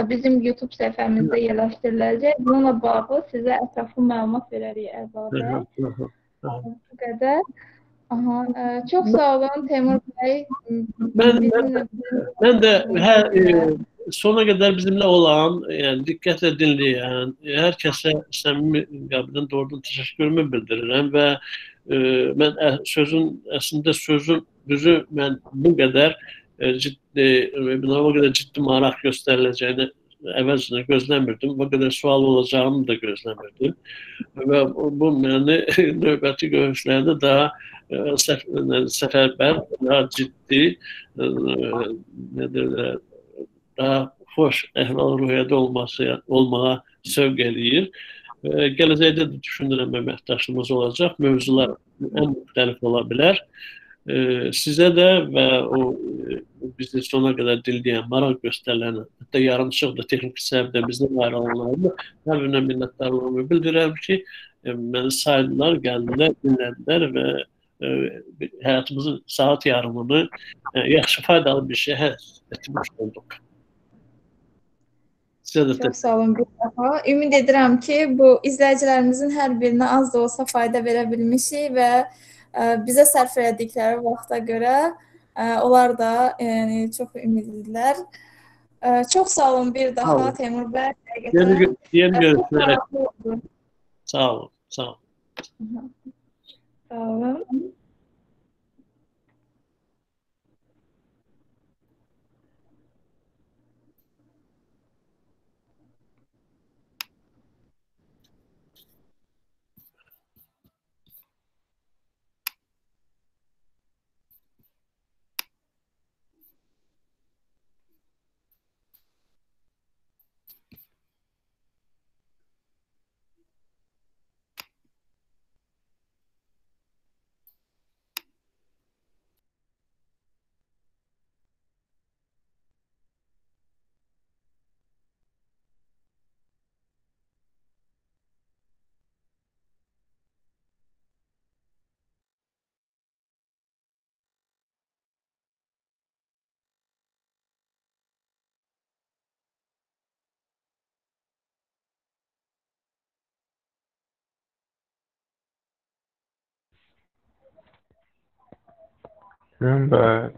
bizim YouTube səhifəmizdə yerləşdiriləcək. Bununla bağlı sizə ətraflı məlumat verərik Əlbaz bəy. Bu qədər. Aha, ə, e, çox sağ olun Teymur bəy. Mən, mən, mən də hər e, sona qədər bizimlə olan, yəni diqqətlə dinləyən hər kəsə səmimi qəlbdən doğrudan təşəkkürümü bildirirəm və e, mən ə, sözün əslində sözün düzü mən bu qədər e, ciddi, buna o qədər ciddi maraq göstəriləcəyini əvvəlcə gözləmirdim. Bu qədər sual olacağını da gözləmirdim. Və bu məni növbəti görüşlərdə daha ə, səf səfərbər, daha ciddi, daha xoş əhval-ruhiyyədə olması olmağa sövq eləyir. E, gələcəkdə də düşünürəm əməkdaşlığımız olacaq. Mövzular ən müxtəlif ola bilər. E, sizə də və o e, bizi sona qədər dinləyən, maraq göstərilən, hətta yarımçıq da texniki səbəbdən bizdən ayrılanlarına hər birinə minnətdarlığımı bildirirəm ki, e, məni saydılar, gəldilər, dinlədilər və e, həyatımızın saat yarımını e, yaxşı faydalı bir şey etmiş olduq. Sizə də Çox sağ olun bir daha. Ümid edirəm ki, bu izləyicilərimizin hər birinə az da olsa fayda verə bilmişik və ə, ə, bizə sərf elədikləri vaxta görə ə, onlar da yəni çox ümidlidirlər. Ə, Çox sağ olun bir daha. Teymur bəy. Yeni, yeni oldu. sağ olun. Sağ olun. Sağ olun. Remember